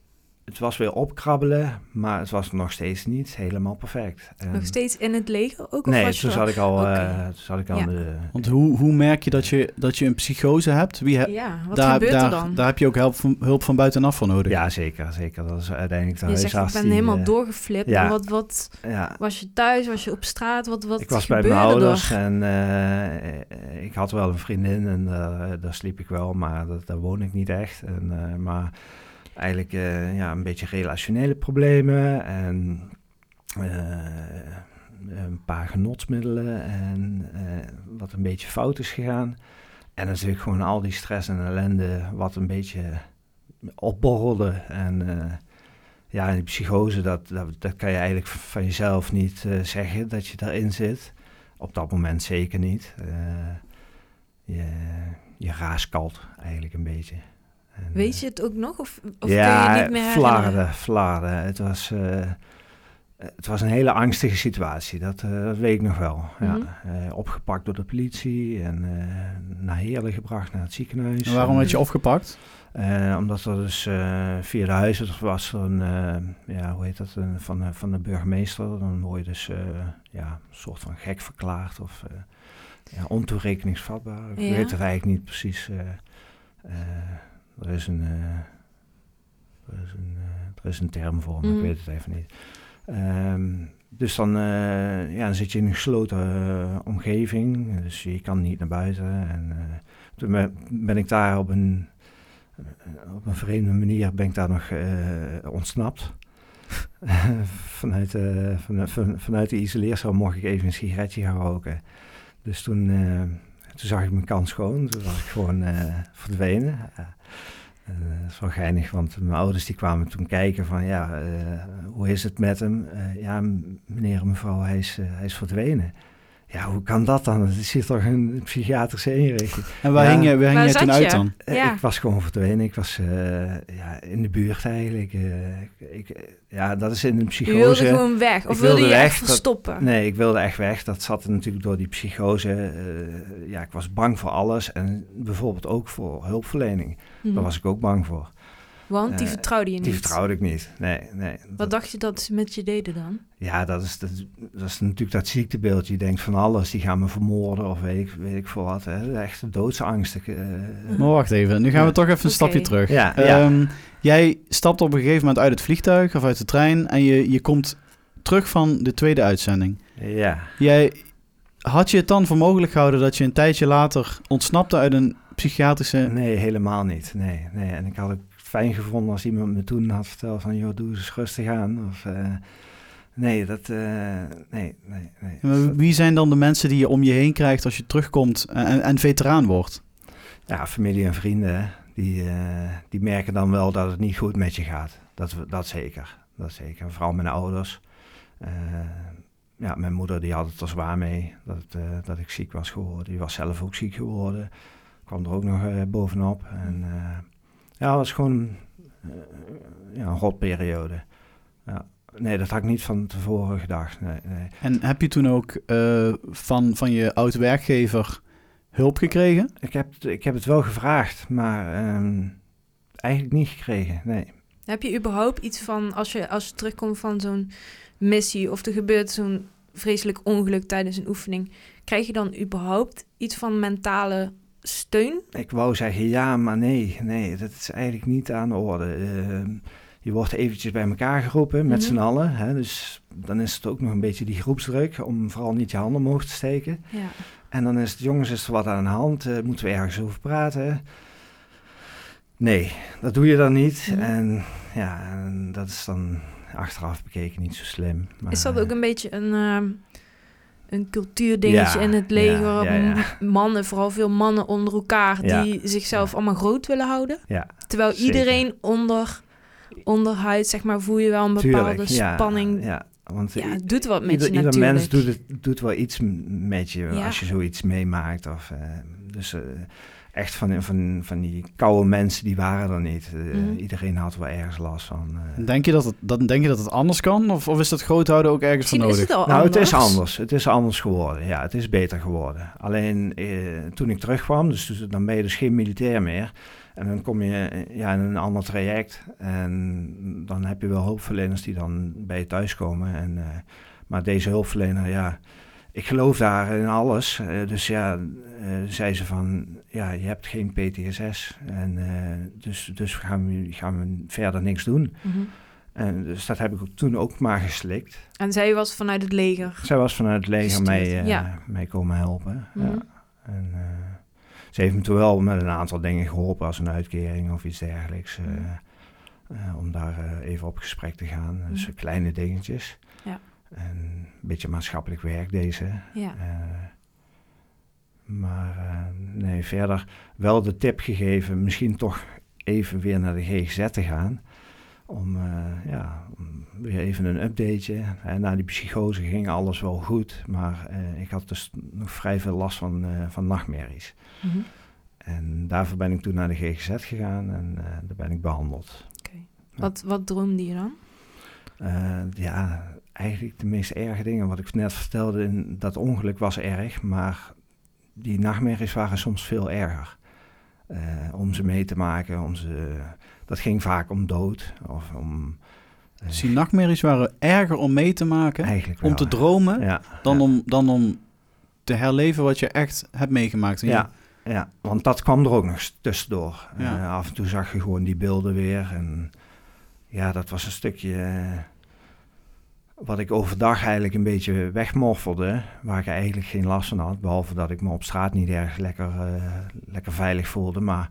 het was weer opkrabbelen, maar het was nog steeds niet helemaal perfect. En- Nog steeds in het leger ook? Of Nee, je toen zat ik al, eh, toen zat ik al Ja. de, Want hoe, hoe merk je dat, je dat je een psychose hebt? Wie he- Ja, wat daar, gebeurt daar, er dan? daar heb je ook hulp van, hulp van buitenaf voor nodig. Ja, zeker, zeker. Dat is uiteindelijk de je zegt, ik ben die, helemaal eh, doorgeflipt. ja. Wat, wat Ja, was je thuis? Was je op straat? Wat, wat ik was bij mijn ouders er? en eh, ik had wel een vriendin en daar, daar sliep ik wel, maar dat, daar woon ik niet echt. En, eh, maar eigenlijk eh, ja, een beetje relationele problemen en eh, een paar genotsmiddelen en eh, wat een beetje fout is gegaan. En natuurlijk gewoon al die stress en ellende wat een beetje opborrelde. En ja, die psychose, dat, dat, dat kan je eigenlijk van jezelf niet zeggen dat je daarin zit. Op dat moment zeker niet. Je, je raaskalt eigenlijk een beetje. En, Weet eh, je het ook nog? Of, of ja, kun je het niet meer herinneren? flarden, flarden. Het was, eh, het was een hele angstige situatie, dat, eh, dat weet ik nog wel. ja. Mhm. Eh, opgepakt door de politie en eh, naar Heerlen gebracht, naar het ziekenhuis. En waarom werd je opgepakt? eh, omdat er dus eh, via de huisarts was er een, eh, ja, hoe heet dat, een, van, de- van de burgemeester. Dan word je dus eh, ja, een soort van gek verklaard of eh, ja, ontoerekeningsvatbaar. Ik Ja. weet het eigenlijk niet precies. Er is een, eh, er is een, eh, er is een term voor, maar Mhm. ik weet het even niet. Ehm, dus dan, eh, ja, dan zit je in een gesloten omgeving, dus je kan niet naar buiten. En toen ben- ik daar op een, op een vreemde manier ben ik daar nog ontsnapt. vanuit, eh, van, van, vanuit de isoleercel mocht ik even een sigaretje gaan roken. Dus toen, toen zag ik mijn kans schoon. Toen was ik gewoon eh, verdwenen. Eh, dat is wel geinig, want mijn ouders die kwamen toen kijken van ja, hoe is het met hem? Ja, meneer en mevrouw, hij is, hij is verdwenen. Ja, hoe kan dat dan? Het is hier toch een psychiatrische inrichting? En waar Ja. hing je, waar hing Waar jij toen zat uit je? dan? Eh, Ja. Ik was gewoon verdwenen. Ik was eh, ja, in de buurt eigenlijk. eh, ik, ik- ja, dat is in een Je psychose. wilde gewoon weg? Of Ik wilde, wilde je weg, echt dat- verstoppen? Nee, ik wilde echt weg. Dat zat natuurlijk door die psychose. eh, ja, ik was bang voor alles. En bijvoorbeeld ook voor hulpverlening. Mhm. Daar was ik ook bang voor. Want die eh, vertrouwde je niet? Die vertrouwde ik niet. Nee, nee. Wat Dat- dacht je dat ze met je deden dan? ja, dat is, dat, is- dat is natuurlijk dat ziektebeeld. Je denkt van alles, die gaan me vermoorden of weet ik, weet ik veel wat. Hè. Echt doodsangst. Eh, Maar wacht even, nu gaan we Ja. toch even een stapje terug. Ja, ja. Ehm, jij stapt op een gegeven moment uit het vliegtuig of uit de trein en je, je komt terug van de tweede uitzending. ja. Jij, had je het dan voor mogelijk gehouden dat je een tijdje later ontsnapte uit een psychiatrische... Nee, helemaal niet. Nee, nee. En ik had het fijn gevonden als iemand me toen had verteld van... joh, doe eens rustig aan. Of, eh, nee, dat... eh, nee, nee, nee. Maar Wie zijn dan de mensen die je om je heen krijgt als je terugkomt en, en veteraan wordt? Ja, familie en vrienden, die, eh, die merken dan wel dat het niet goed met je gaat. Dat, dat zeker, dat zeker. Vooral mijn ouders. Eh, ja, mijn moeder die had het er zwaar mee dat, eh, dat ik ziek was geworden. Die was zelf ook ziek geworden. Kwam er ook nog eh, bovenop. En eh, ja, het was gewoon eh, ja, een rotperiode. Ja. Nee, dat had ik niet van tevoren gedacht. Nee, nee. En heb je toen ook eh, van, van je oud-werkgever hulp gekregen? Ik, heb, ik heb het wel gevraagd, maar ehm, eigenlijk niet gekregen. Nee. Heb je überhaupt iets van, als je, als je terugkomt van zo'n missie of er gebeurt zo'n vreselijk ongeluk tijdens een oefening, krijg je dan überhaupt iets van mentale steun? Ik wou zeggen ja, maar nee. Nee, dat is eigenlijk niet aan de orde. Ehm, je wordt eventjes bij elkaar geroepen met Mhm. z'n allen. Hè, dus dan is het ook nog een beetje die groepsdruk om vooral niet je handen omhoog te steken. Ja. En dan is het, jongens, is er wat aan de hand? Eh, moeten we ergens over praten? Nee, dat doe je dan niet. Mhm. En ja, en dat is dan achteraf bekeken niet zo slim. Maar, Is dat ook een beetje een, ehm, een cultuurdingetje Ja, in het leger? ja, ja, ja. Mannen, vooral veel mannen onder elkaar, Ja. die zichzelf allemaal groot willen houden. Ja, Terwijl Zeker. iedereen onder, onderhuid, zeg maar, voel je wel een bepaalde tuurlijk. Ja, spanning. Ja, Ja, want het doet wat met ieder, je ieder natuurlijk. mens doet, het, doet wel iets met je Ja. als je zoiets meemaakt. Of, eh, dus eh, echt van, van, van die koude mensen, die waren er niet. Eh, Mhm. Iedereen had wel ergens last van. eh. Denk je dat het, dat, denk je dat het anders kan? Of, of is dat groothouden ook ergens Misschien is nodig? het al Nou, anders. het is anders. Het is anders geworden. Ja, het is beter geworden. Alleen eh, toen ik terugkwam, dus, dus dan ben je dus geen militair meer. En dan kom je ja, in een ander traject. En dan heb je wel hulpverleners die dan bij je thuiskomen. En, eh, maar deze hulpverlener, ja, ik geloof daar in alles. Eh, dus ja, eh, zei ze van, ja, je hebt geen PTSS. En eh, dus, dus gaan, we, gaan we verder niks doen. Mhm. En dus dat heb ik toen ook maar geslikt. En zij was vanuit het leger. Zij was vanuit het leger Gestuurd, mij, ja. mij komen helpen. Mhm. Ja. En, eh, ze heeft me toen wel met een aantal dingen geholpen, als een uitkering of iets dergelijks. Mhm. om daar even op gesprek te gaan. Dus Mhm. kleine dingetjes. Ja. En een beetje maatschappelijk werk deze. Ja. Eh, maar eh, nee, verder wel de tip gegeven, misschien toch even weer naar de GGZ te gaan. Om, eh, ja, om weer even een updateje. En na die psychose ging alles wel goed, maar ik had dus nog vrij veel last van, eh, van nachtmerries. Mhm. En daarvoor ben ik toen naar de GGZ gegaan en daar ben ik behandeld. Wat, wat droomde je dan? Eh, ja, eigenlijk de meest erge dingen. Wat ik net vertelde, in dat ongeluk was erg, maar die nachtmerries waren soms veel erger. Eh, om ze mee te maken, om ze, dat ging vaak om dood of om... eh, Dus die nachtmerries waren erger om mee te maken, eigenlijk om wel, te dromen, Ja, dan, ja. om, dan om te herleven wat je echt hebt meegemaakt. Ja, ja, want dat kwam er ook nog tussendoor. Af en toe zag je gewoon die beelden weer. En ja, dat was een stukje eh, wat ik overdag eigenlijk een beetje wegmoffelde. Waar ik eigenlijk geen last van had. Behalve dat ik me op straat niet erg lekker, eh, lekker veilig voelde. Maar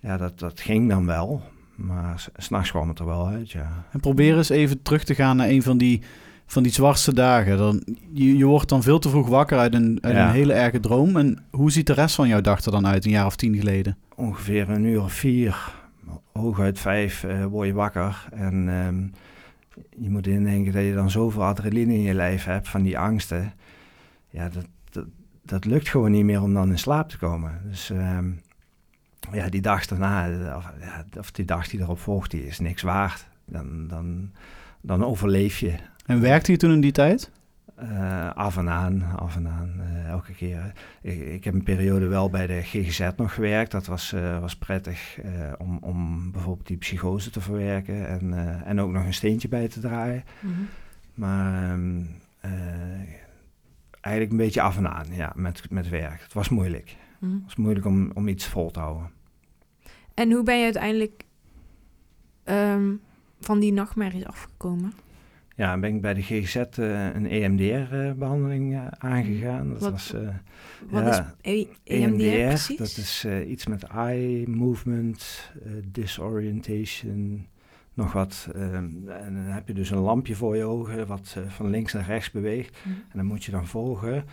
ja, dat, dat ging dan wel. Maar s- s'nachts kwam het er wel uit, ja. En probeer eens even terug te gaan naar een van die, van die zwartste dagen. Dan, je, je wordt dan veel te vroeg wakker uit, een, uit Ja. een hele erge droom. En hoe ziet de rest van jouw dag er dan uit, een jaar of tien geleden? ongeveer een uur of vier, hooguit vijf, eh, word je wakker. En ehm, je moet indenken dat je dan zoveel adrenaline in je lijf hebt van die angsten. Ja, dat, dat, lukt gewoon niet meer om dan in slaap te komen. Dus ehm, ja, die dag daarna, of, ja, of die dag die erop volgt, die is niks waard. Dan, dan, dan overleef je. En werkte je toen in die tijd? Eh, af en aan, af en aan, eh, elke keer. Ik, ik heb een periode wel bij de GGZ nog gewerkt. Dat was, eh, was prettig om, om bijvoorbeeld die psychose te verwerken en, en ook nog een steentje bij te draaien. Mhm. Maar ehm, eh, eigenlijk een beetje af en aan, ja, met, met werk. Het was moeilijk. Mhm. Het was moeilijk om, om iets vol te houden. En hoe ben je uiteindelijk ehm, van die nachtmerries afgekomen? Ja, ben ik bij de GGZ uh, een EMDR-behandeling uh, aangegaan. Dat Wat- was, eh, Wat ja, is E- EMDR precies? dat is eh, iets met eye movement, eh, disorientation, nog wat. en dan heb je dus een lampje voor je ogen wat eh, van links naar rechts beweegt. Mhm. En dan moet je dan volgen.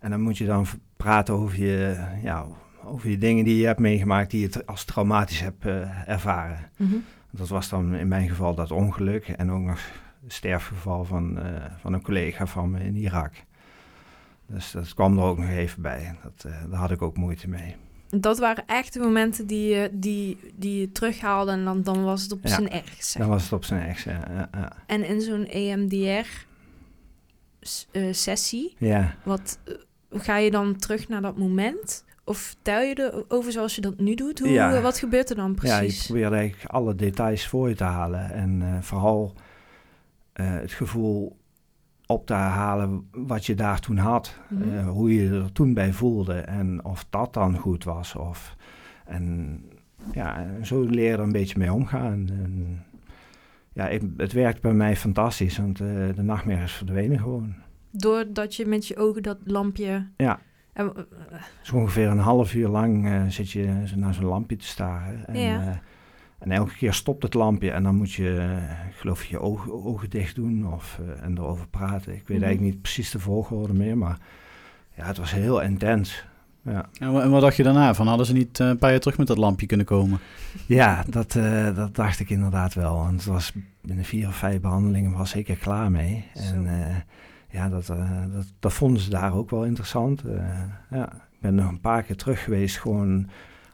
En dan moet je dan praten over je, ja, over je dingen die je hebt meegemaakt, die je tra- als traumatisch hebt eh, ervaren. Mhm. Dat was dan in mijn geval dat ongeluk en ook nog sterfgeval van, eh, van een collega van me in Irak. Dus dat kwam er ook nog even bij. Dat, eh, daar had ik ook moeite mee. Dat waren echt de momenten die je, die, die je terughaalde en dan, dan was het op Ja. zijn ergst. zeg Dan was het op zijn ex. Ja, ja, ja. En in zo'n EMDR-sessie, ja. wat eh, ga je dan terug naar dat moment? Of vertel je erover zoals je dat nu doet? Hoe, Ja. Wat gebeurt er dan Ja, je precies? probeert eigenlijk alle details voor je te halen. En eh, vooral eh, het gevoel op te halen wat je daar toen had. Mhm. Eh, hoe je er toen bij voelde en of dat dan goed was. Of, en ja, zo leer je er een beetje mee omgaan. En, ja, ik- het werkt bij mij fantastisch, want eh, de nachtmerries verdwenen gewoon. Doordat je met je ogen dat lampje... Ja. En, eh, Dus ongeveer een half uur lang eh, zit je zo naar zo'n lampje te staren. En, Ja. En elke keer stopt het lampje en dan moet je, eh, ik geloof je ogen, ogen dicht doen of, eh, en erover praten. Ik weet Mhm. eigenlijk niet precies de volgorde meer, maar ja, het was heel intens. Ja, En, wa- en wat dacht je daarna? Van hadden ze niet eh, een paar jaar terug met dat lampje kunnen komen? ja dat, dat dacht ik inderdaad wel. Want het was binnen vier of vijf behandelingen was ik er klaar mee. Zo. En ja, dat, dat, dat vonden ze daar ook wel interessant. Ja, ik ben nog een paar keer terug geweest, gewoon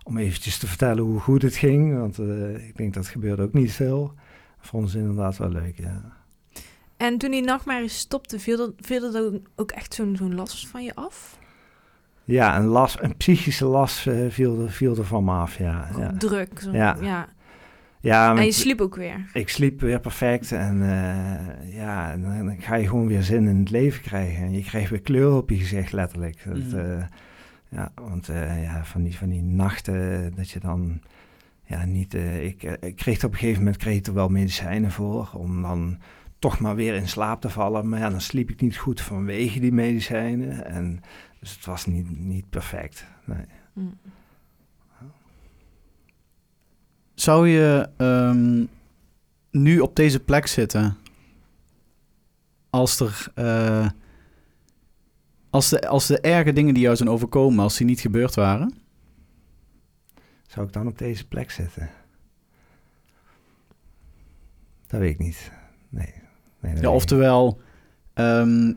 om eventjes te vertellen hoe goed het ging. Want eh, ik denk dat gebeurde ook niet veel. Dat vonden ze inderdaad wel leuk, ja. en toen die nachtmerries stopte, viel er, viel er ook- ook echt zo'n zo'n last van je af? Ja, een, last, een psychische last eh, viel, er, viel er van me af, ja. ja. Druk. Zo, Ja. ja. ja En je sliep ook weer. ik sliep weer perfect en eh, ja, dan ga je gewoon weer zin in het leven krijgen. En je krijgt weer kleur op je gezicht, letterlijk. Dat, Mhm. Ja, want eh, ja, van, die, van die nachten dat je dan ja, niet... eh, ik, eh, ik kreeg er op een gegeven moment kreeg ik er wel medicijnen voor om dan toch maar weer in slaap te vallen. Maar ja, dan sliep ik niet goed vanwege die medicijnen. En, dus het was niet, niet perfect. Nee. Hm. Zou je ehm, nu op deze plek zitten als er... als, de, als de erge dingen die jou zijn overkomen, als die niet gebeurd waren? Zou ik dan op deze plek zitten? Dat weet ik niet. Nee. nee Ja, oftewel, ehm,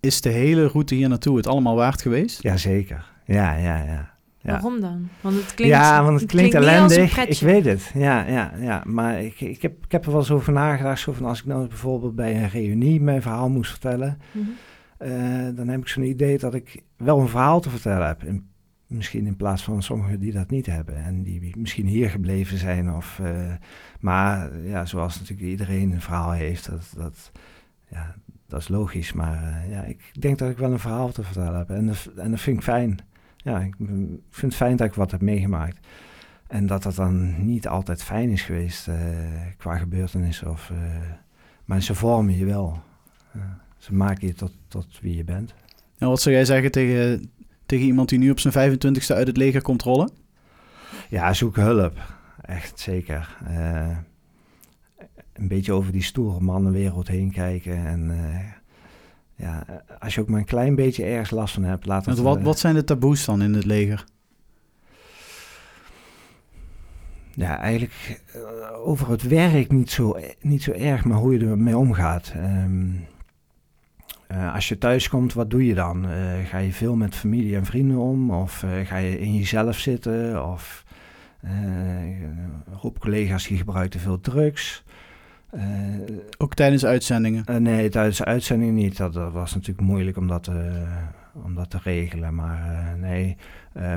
is de hele route hier naartoe het allemaal waard geweest? Jazeker. Ja, ja, ja. Ja. Waarom dan? Want het klinkt, ja, want het klinkt, een ellendig. Ik weet het. Ja, ja, ja. Maar ik, ik, heb, ik heb er wel eens over nagedacht. Zo van als ik nou bijvoorbeeld bij een reunie mijn verhaal moest vertellen. Mhm. Dan heb ik zo'n idee dat ik wel een verhaal te vertellen heb. In- misschien in plaats van sommigen die dat niet hebben. En die misschien hier gebleven zijn. Of, eh, maar ja, zoals natuurlijk iedereen een verhaal heeft. Dat, dat, ja, dat is logisch. Maar eh, ja, ik denk dat ik wel een verhaal te vertellen heb. En dat, en dat vind ik fijn. Ja, ik vind het fijn dat ik wat heb meegemaakt. En dat dat dan niet altijd fijn is geweest eh, qua gebeurtenissen. Of, eh, maar ze vormen je wel. Ze maken je tot, tot wie je bent. En wat zou jij zeggen tegen, tegen iemand die nu op zijn 25ste uit het leger komt rollen? Ja, zoek hulp. Echt zeker. Eh, een beetje over die stoere mannenwereld heen kijken. En eh, ja, als je ook maar een klein beetje ergens last van hebt, laat het... Wat, eh, wat zijn de taboes dan in het leger? Ja, eigenlijk over het werk niet zo, niet zo erg, maar hoe je ermee omgaat. Ehm, eh, als je thuis komt, wat doe je dan? Eh, ga je veel met familie en vrienden om? Of eh, ga je in jezelf zitten? Of een groep collega's die gebruiken veel drugs? Ook tijdens uitzendingen. nee, tijdens de uitzending niet. Dat, dat was natuurlijk moeilijk om dat, om dat te regelen. Maar nee,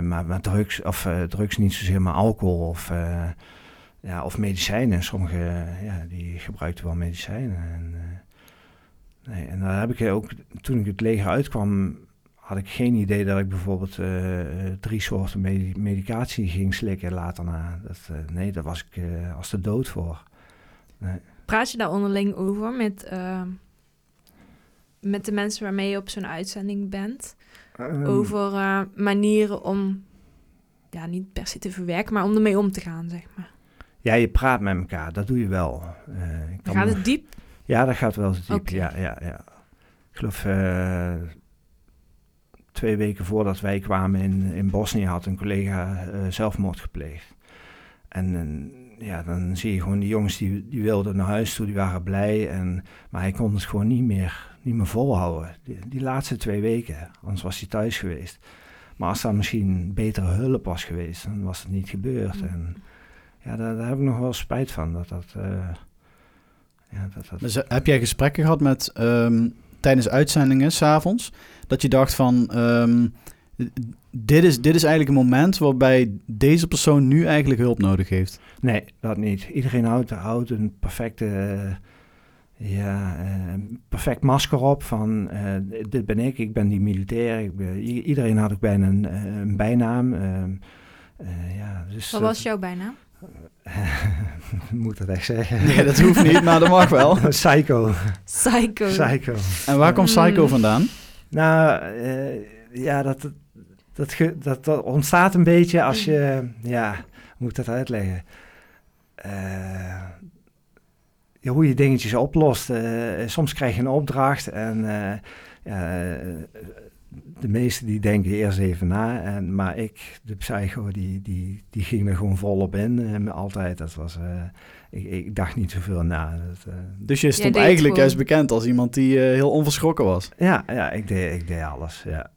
maar, maar drugs, of drugs niet zozeer, maar alcohol of, ja, of medicijnen. Sommigen ja, die gebruikten wel medicijnen. En, nee, en daar heb ik ook, toen ik het leger uitkwam, had ik geen idee dat ik bijvoorbeeld eh, drie soorten medi- medicatie ging slikken later na. Dat, eh, nee, daar was ik eh, als de dood voor. Nee. Praat je daar onderling over met, uh, met de mensen waarmee je op zo'n uitzending bent? Ehm, over manieren om, ja, niet per se te verwerken, maar om ermee om te gaan, zeg maar. Ja, je praat met elkaar, dat doe je wel. Ik gaat het diep? Ja, dat gaat wel diep, okay. ja, ja, ja. Ik geloof uh, twee weken voordat wij kwamen in, in Bosnië had een collega uh, zelfmoord gepleegd. En, ja, dan zie je gewoon die jongens die, die wilden naar huis toe, die waren blij. En, maar hij kon het gewoon niet meer, niet meer volhouden. Die, die laatste twee weken, anders was hij thuis geweest. Maar als daar misschien betere hulp was geweest, dan was het niet gebeurd. Mm. En ja, daar, daar, heb ik nog wel spijt van. Dat dat, uh, ja, dat, dat... Dus heb jij gesprekken gehad met um, tijdens uitzendingen s'avonds? Dat je dacht van. Um, dit is, dit is eigenlijk een moment waarbij deze persoon nu eigenlijk hulp nodig heeft. Nee, dat niet. Iedereen houdt, houdt een perfecte, uh, ja, uh, perfect masker op van uh, dit ben ik, ik ben die militair. Ik ben, iedereen had ook bijna een, een bijnaam. ja, dus, Wat was jouw bijnaam? moet dat echt zeggen? Nee, dat hoeft niet, maar dat mag wel. Psycho. Psycho. Psycho. En waar komt Psycho vandaan? Nou, ja, dat, dat, dat, dat, ontstaat een beetje als je, ja, hoe moet ik dat uitleggen? Uh, ja, hoe je dingetjes oplost. Uh, soms krijg je een opdracht en uh, ja, de meesten die denken eerst even na. En, maar ik, de psycho, die, die, die ging er gewoon volop in. altijd, dat was, ik, ik, dacht niet zoveel na. Dat, dus je stond eigenlijk juist bekend als iemand die heel onverschrokken was? Ja, ja ik, deed, ik deed alles, ja.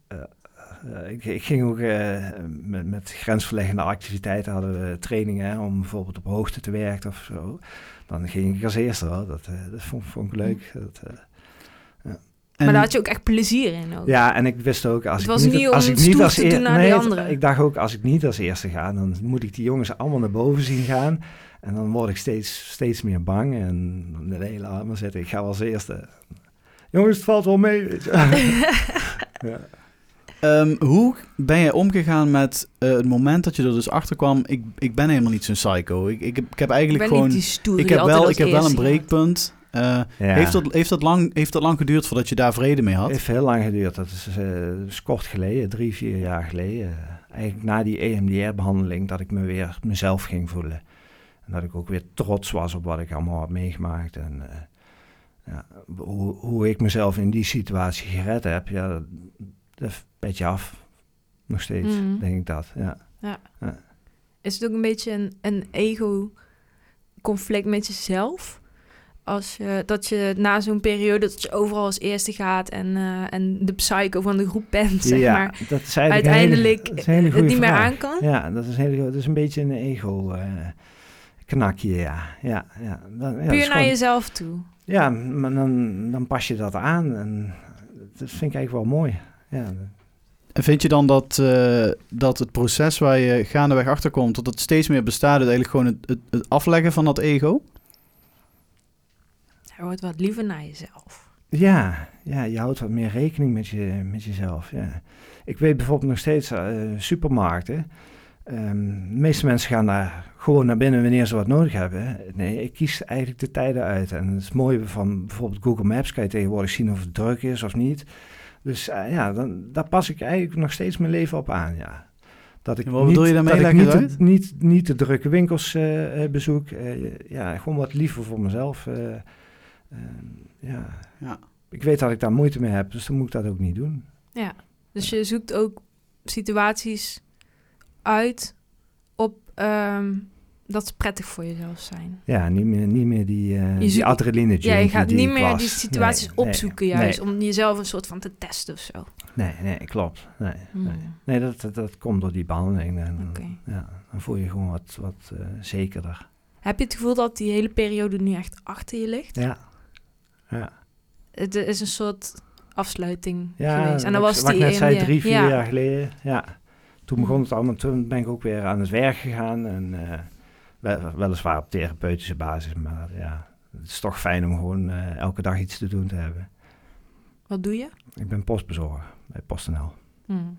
Uh, ik, ik, ging ook uh, met, met, grensverleggende activiteiten hadden we trainingen hè, om bijvoorbeeld op hoogte te werken of zo. Dan ging ik als eerste wel. Dat, uh, dat vond, vond, ik leuk. Dat, Maar daar had je ook echt plezier in ook. Ja, en ik wist ook als het ik niet, niet als ik niet als eerste nee, het, ik dacht ook als ik niet als eerste ga, dan moet ik die jongens allemaal naar boven zien gaan. En dan word ik steeds, steeds meer bang en de hele armen zitten. Ik ga als eerste. Jongens, het valt wel mee. Weet je. ja. Um, hoe ben jij omgegaan met uh, het moment dat je er dus achter kwam? Ik, ik ben helemaal niet zo'n psycho. Ik, ik, ik heb eigenlijk ik ben gewoon. Niet die stoer, ik heb wel, ik heb wel een breekpunt. Uh, ja. heeft, dat, heeft, dat lang, heeft dat lang geduurd voordat je daar vrede mee had? Het heeft heel lang geduurd. Dat is, uh, is kort geleden, drie, vier jaar geleden. Eigenlijk na die EMDR-behandeling, dat ik me weer mezelf ging voelen. En dat ik ook weer trots was op wat ik allemaal had meegemaakt. En ja, hoe, hoe ik mezelf in die situatie gered heb, ja, dat, dat petje af. Nog steeds, Mhm. denk ik dat. Ja. Ja. Ja. Is het ook een beetje een, een ego-conflict met jezelf? Als je, dat je na zo'n periode dat je overal als eerste gaat en, eh, en de psycho van de groep bent, zeg ja, maar, dat is uiteindelijk hele- dat is het niet meer aan kan? Ja, dat is, een hele, dat is een beetje een ego eh, knakje, ja. ja, ja. Dan, ja, dat Puur naar gewoon- jezelf toe. Ja, maar dan, dan pas je dat aan en dat vind ik eigenlijk wel mooi. Ja, En vind je dan dat, eh, dat het proces waar je gaandeweg achter komt, dat het steeds meer bestaat uit eigenlijk gewoon het, het, het afleggen van dat ego? Je wordt wat liever naar jezelf. Ja, ja, je houdt wat meer rekening met, je, met jezelf. Ja. Ik weet bijvoorbeeld nog steeds eh, supermarkten. Ehm, de meeste mensen gaan daar gewoon naar binnen wanneer ze wat nodig hebben. Nee, ik kies eigenlijk de tijden uit. En het is mooi van bijvoorbeeld Google Maps kan je tegenwoordig zien of het druk is of niet. Dus eh, ja, dan, daar pas ik eigenlijk nog steeds mijn leven op aan, ja. Dat ik En wat bedoel je daarmee? dat ik niet, niet, niet de drukke winkels eh, bezoek. Eh, ja, gewoon wat liever voor mezelf. Eh, eh, ja. Ja. Ik weet dat ik daar moeite mee heb, dus dan moet ik dat ook niet doen. Ja. Dus je zoekt ook situaties uit op ehm, dat ze prettig voor jezelf zijn. Ja, niet meer, niet meer die, eh Je die adrenaline Ja, je gaat niet meer was. die situaties Nee, opzoeken nee, juist om jezelf een soort van te testen of zo. Nee, nee, klopt. Nee, Hmm. nee. nee dat, dat, dat komt door die behandeling. En, Oké. ja, dan voel je gewoon wat, wat eh, zekerder. Heb je het gevoel dat die hele periode nu echt achter je ligt? Ja. Ja, Het is een soort afsluiting ja geweest. En dan was wat die ik net zei, EMDR. drie, vier ja. jaar geleden. Ja. Toen begon het allemaal, toen ben ik ook weer aan het werk gegaan. En eh, wel- weliswaar op therapeutische basis, maar ja, het is toch fijn om gewoon eh, elke dag iets te doen te hebben. Wat doe je? Ik ben postbezorger bij PostNL. Hmm.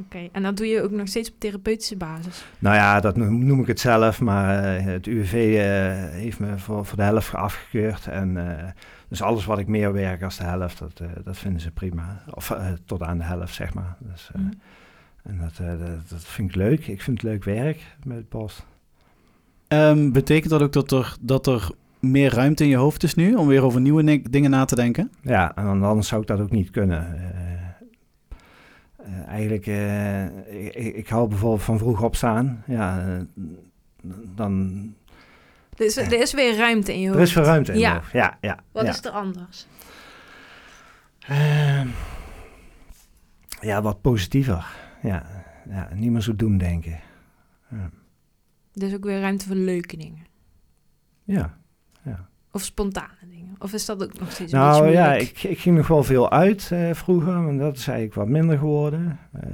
Oké, en dat doe je ook nog steeds op therapeutische basis? Nou ja, dat noem, ik het zelf, maar eh, het UWV eh, heeft me voor, voor de helft afgekeurd. En eh, dus alles wat ik meer werk als de helft, dat, eh, dat vinden ze prima. Of eh, tot aan de helft, zeg maar. Dus, eh, Mhm. En dat, eh, dat, dat vind ik leuk. Ik vind het leuk werk met het post. Ehm, betekent dat ook dat er, dat er meer ruimte in je hoofd is nu om weer over nieuwe ni- dingen na te denken? Ja, en anders zou ik dat ook niet kunnen. Eh, eigenlijk, eh, ik, ik- hou bijvoorbeeld van vroeg opstaan. Ja, eh, dan... Er is, er is weer ruimte in je Er hoofd. is veel ruimte in Ja. mijn hoofd. Ja, ja. Wat ja. is er anders? Ja, wat positiever. Ja, ja, niet meer zo doemdenken. Ja. Er is ook weer ruimte voor leuke dingen. ja, ja. Of spontane dingen. Of is dat ook nog steeds een Nou beetje ja, ik, ik ging nog wel veel uit eh, vroeger, maar dat is eigenlijk wat minder geworden. Eh,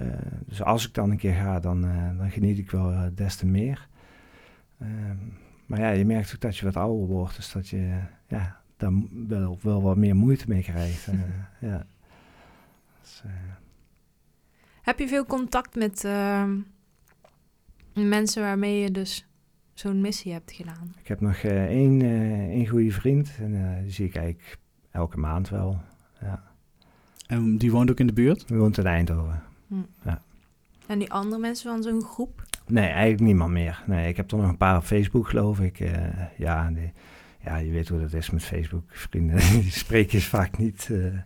dus als ik dan een keer ga, dan, eh, dan geniet ik wel des te meer. Ehm, maar ja, je merkt ook dat je wat ouder wordt, dus dat je ja, daar wel, wel wat meer moeite mee krijgt. ja. Dus, Heb je veel contact met ehm, mensen waarmee je dus zo'n missie hebt gedaan? ik heb nog eh, één, eh, één goede vriend en eh, die zie ik eigenlijk elke maand wel. Ja. En die woont ook in de buurt? Die woont in Eindhoven. En die andere mensen van zo'n groep? Nee, eigenlijk niemand meer. Nee, ik heb er nog een paar op Facebook, geloof ik. Eh, ja, die- ja, je weet hoe dat is met Facebook. Vrienden, die spreken je vaak niet, eh,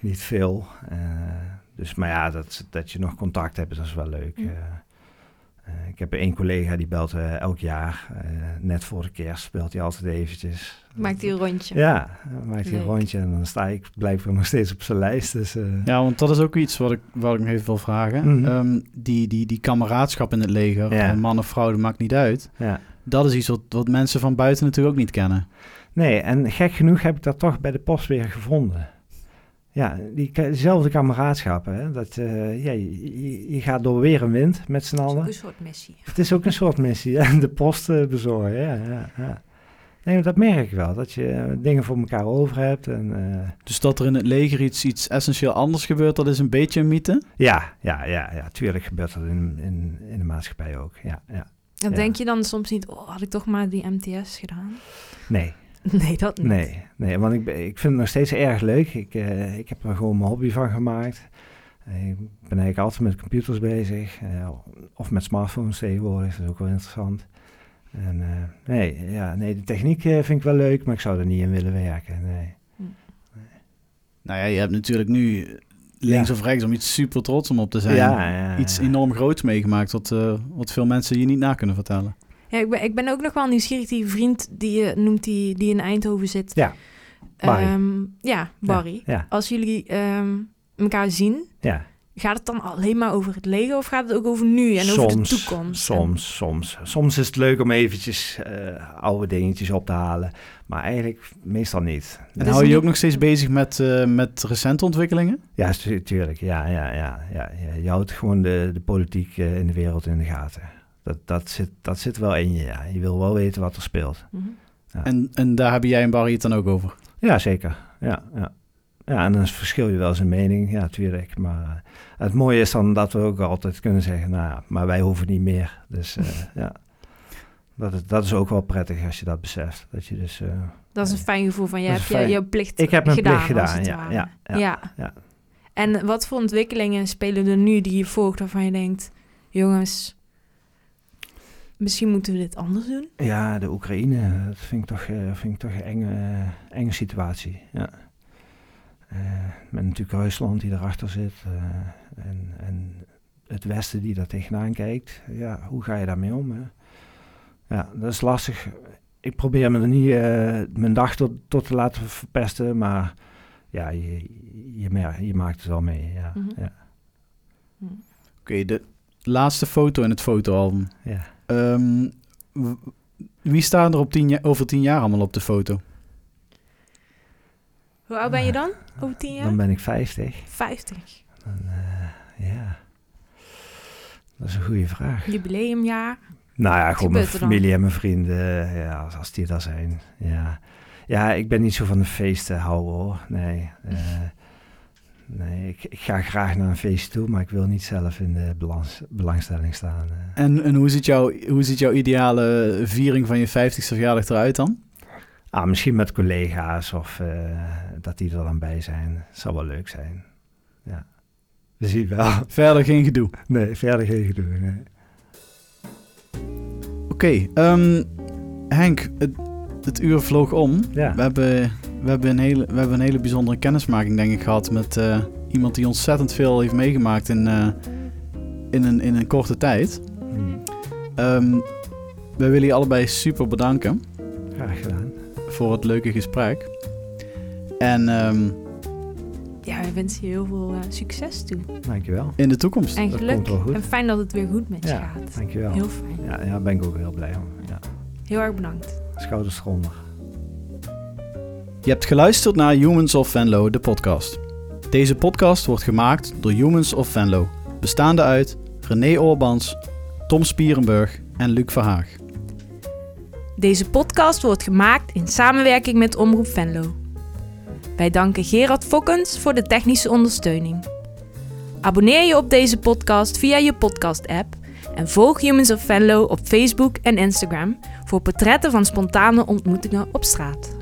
niet veel. Eh, dus, maar ja, dat, dat je nog contact hebt, dat is wel leuk. Ja. Eh, ik heb één collega die belt eh, elk jaar. eh, net voor de kerst belt hij altijd eventjes. Maakt die een rondje? Ja, maakt hij een rondje en dan sta ik blijkbaar nog steeds op zijn lijst. Dus, eh, Ja, want dat is ook iets wat ik, wat ik nog even wil vragen. Mhm. Ehm, die, die, die kameraadschap in het leger, Ja. man of vrouw, dat maakt niet uit. ja. Dat is iets wat, wat mensen van buiten natuurlijk ook niet kennen. Nee, en gek genoeg heb ik dat toch bij de post weer gevonden. Ja, die, diezelfde kameraadschap. Hè? Dat, eh, ja, je, je- gaat door weer een wind met z'n Dat is ook allen. een soort missie. Het is ook een soort missie, de post eh, bezorgen. Ja, ja, ja. Nee, dat merk ik wel, dat je eh, dingen voor elkaar over hebt. En, eh, Dus dat er in het leger iets, iets essentieel anders gebeurt, dat is een beetje een mythe. ja, ja, ja, ja, tuurlijk gebeurt dat in, in, in de maatschappij ook. Ja, ja. En Ja. denk je dan soms niet, oh, had ik toch maar die MTS gedaan? Nee, Nee, dat niet. Nee, nee want ik, ik vind het nog steeds erg leuk. Ik, eh, ik heb er gewoon mijn hobby van gemaakt. Eh, Ik ben eigenlijk altijd met computers bezig. eh, of met smartphones tegenwoordig, dat is ook wel interessant. En eh, nee, ja, nee, de techniek vind ik wel leuk, maar ik zou er niet in willen werken. Nee. Nou ja, je hebt natuurlijk nu links Ja. of rechts om iets super trots om op te zijn. Ja, ja, iets ja. enorm groots meegemaakt, wat, eh, wat veel mensen je niet na kunnen vertellen. Ja, ik, ben, ik ben ook nog wel nieuwsgierig. Die vriend die je noemt, die, die in Eindhoven zit. Ja, Barry. Ehm, ja, Barry. Ja, Als jullie ehm, elkaar zien, ja. gaat het dan alleen maar over het leger of gaat het ook over nu en over de toekomst? Soms, soms. Soms is het leuk om eventjes eh, oude dingetjes op te halen. Maar eigenlijk meestal niet. En Dus hou je ook nog steeds bezig met, eh, met recente ontwikkelingen? Ja, stu- tuurlijk. Ja, ja, ja, ja, ja. Je houdt gewoon de, de politiek eh, in de wereld in de gaten. Dat, dat, zit, dat zit wel in je, ja. Je wil wel weten wat er speelt. Mhm. Ja. En, en daar hebben jij en Barry het dan ook over? Ja, zeker. Ja, ja. ja en dan verschil je wel zijn mening. Ja, tuurlijk. Maar eh, het mooie is dan dat we ook altijd kunnen zeggen... nou ja, maar wij hoeven niet meer. Dus eh, ja, dat is, dat is ook wel prettig als je dat beseft. Dat je dus... eh, Dat is een fijn gevoel van je hebt je, je plicht Ik heb mijn gedaan. plicht gedaan, ja, ja, ja, ja. En wat voor ontwikkelingen spelen er nu die je volgt waarvan je denkt... jongens, misschien moeten we dit anders doen? Ja, de Oekraïne, dat vind ik toch, eh, vind ik toch een enge, eh, enge situatie. Ja. Eh, met natuurlijk Rusland die erachter zit eh, en, en het Westen die daar tegenaan kijkt. Ja, hoe ga je daarmee om? Hè? Ja, dat is lastig. Ik probeer me er niet eh, mijn dag tot, tot te laten verpesten, maar ja, je, je, mer- je maakt het wel mee. Ja, Mhm. ja, Oké, de laatste foto in het fotoalbum. ja. Ehm, wie staan er op tien over tien jaar allemaal op de foto? Hoe oud ben je dan? Over tien jaar? Dan ben ik 50. 50. Dan, eh, ja, dat is een goede vraag. Jubileumjaar. Nou ja, gewoon mijn er familie en mijn vrienden, ja, als, als die daar zijn. Ja. ja, ik ben niet zo van de feesten houden hoor. Nee, eh, nee ik, ik, ga graag naar een feest toe, maar ik wil niet zelf in de belangs, belangstelling staan. eh. En, en hoe, ziet jouw, hoe ziet jouw ideale viering van je 50ste verjaardag eruit dan? Ah, misschien met collega's of uh, dat die er dan bij zijn. Zou wel leuk zijn. Ja, we zien wel. Verder geen gedoe? Nee, verder geen gedoe, nee. Oké, okay, um, Henk, het, het, uur vloog om. Ja. We, hebben, we, hebben een hele, we hebben een hele bijzondere kennismaking, denk ik, gehad met uh, iemand die ontzettend veel heeft meegemaakt in, uh, in, een, in een korte tijd. Um, we willen je allebei super bedanken. Graag gedaan. Voor het leuke gesprek. En um, ja, we wensen je heel veel uh, succes toe. Dankjewel. In de toekomst. En geluk. En fijn dat het weer goed met je ja, gaat. Dankjewel. Heel fijn. Ja, daar ben ik ook heel blij om. Ja. Heel erg bedankt. Schouders eronder. Je hebt geluisterd naar Humans of Venlo, de podcast. Deze podcast wordt gemaakt door Humans of Venlo, bestaande uit René Oorbans, Tom Spierenburg en Luc Verhaag. Deze podcast wordt gemaakt in samenwerking met Omroep Venlo. Wij danken Gerard Fokkens voor de technische ondersteuning. Abonneer je op deze podcast via je podcast-app en volg Humans of Venlo op Facebook en Instagram voor portretten van spontane ontmoetingen op straat.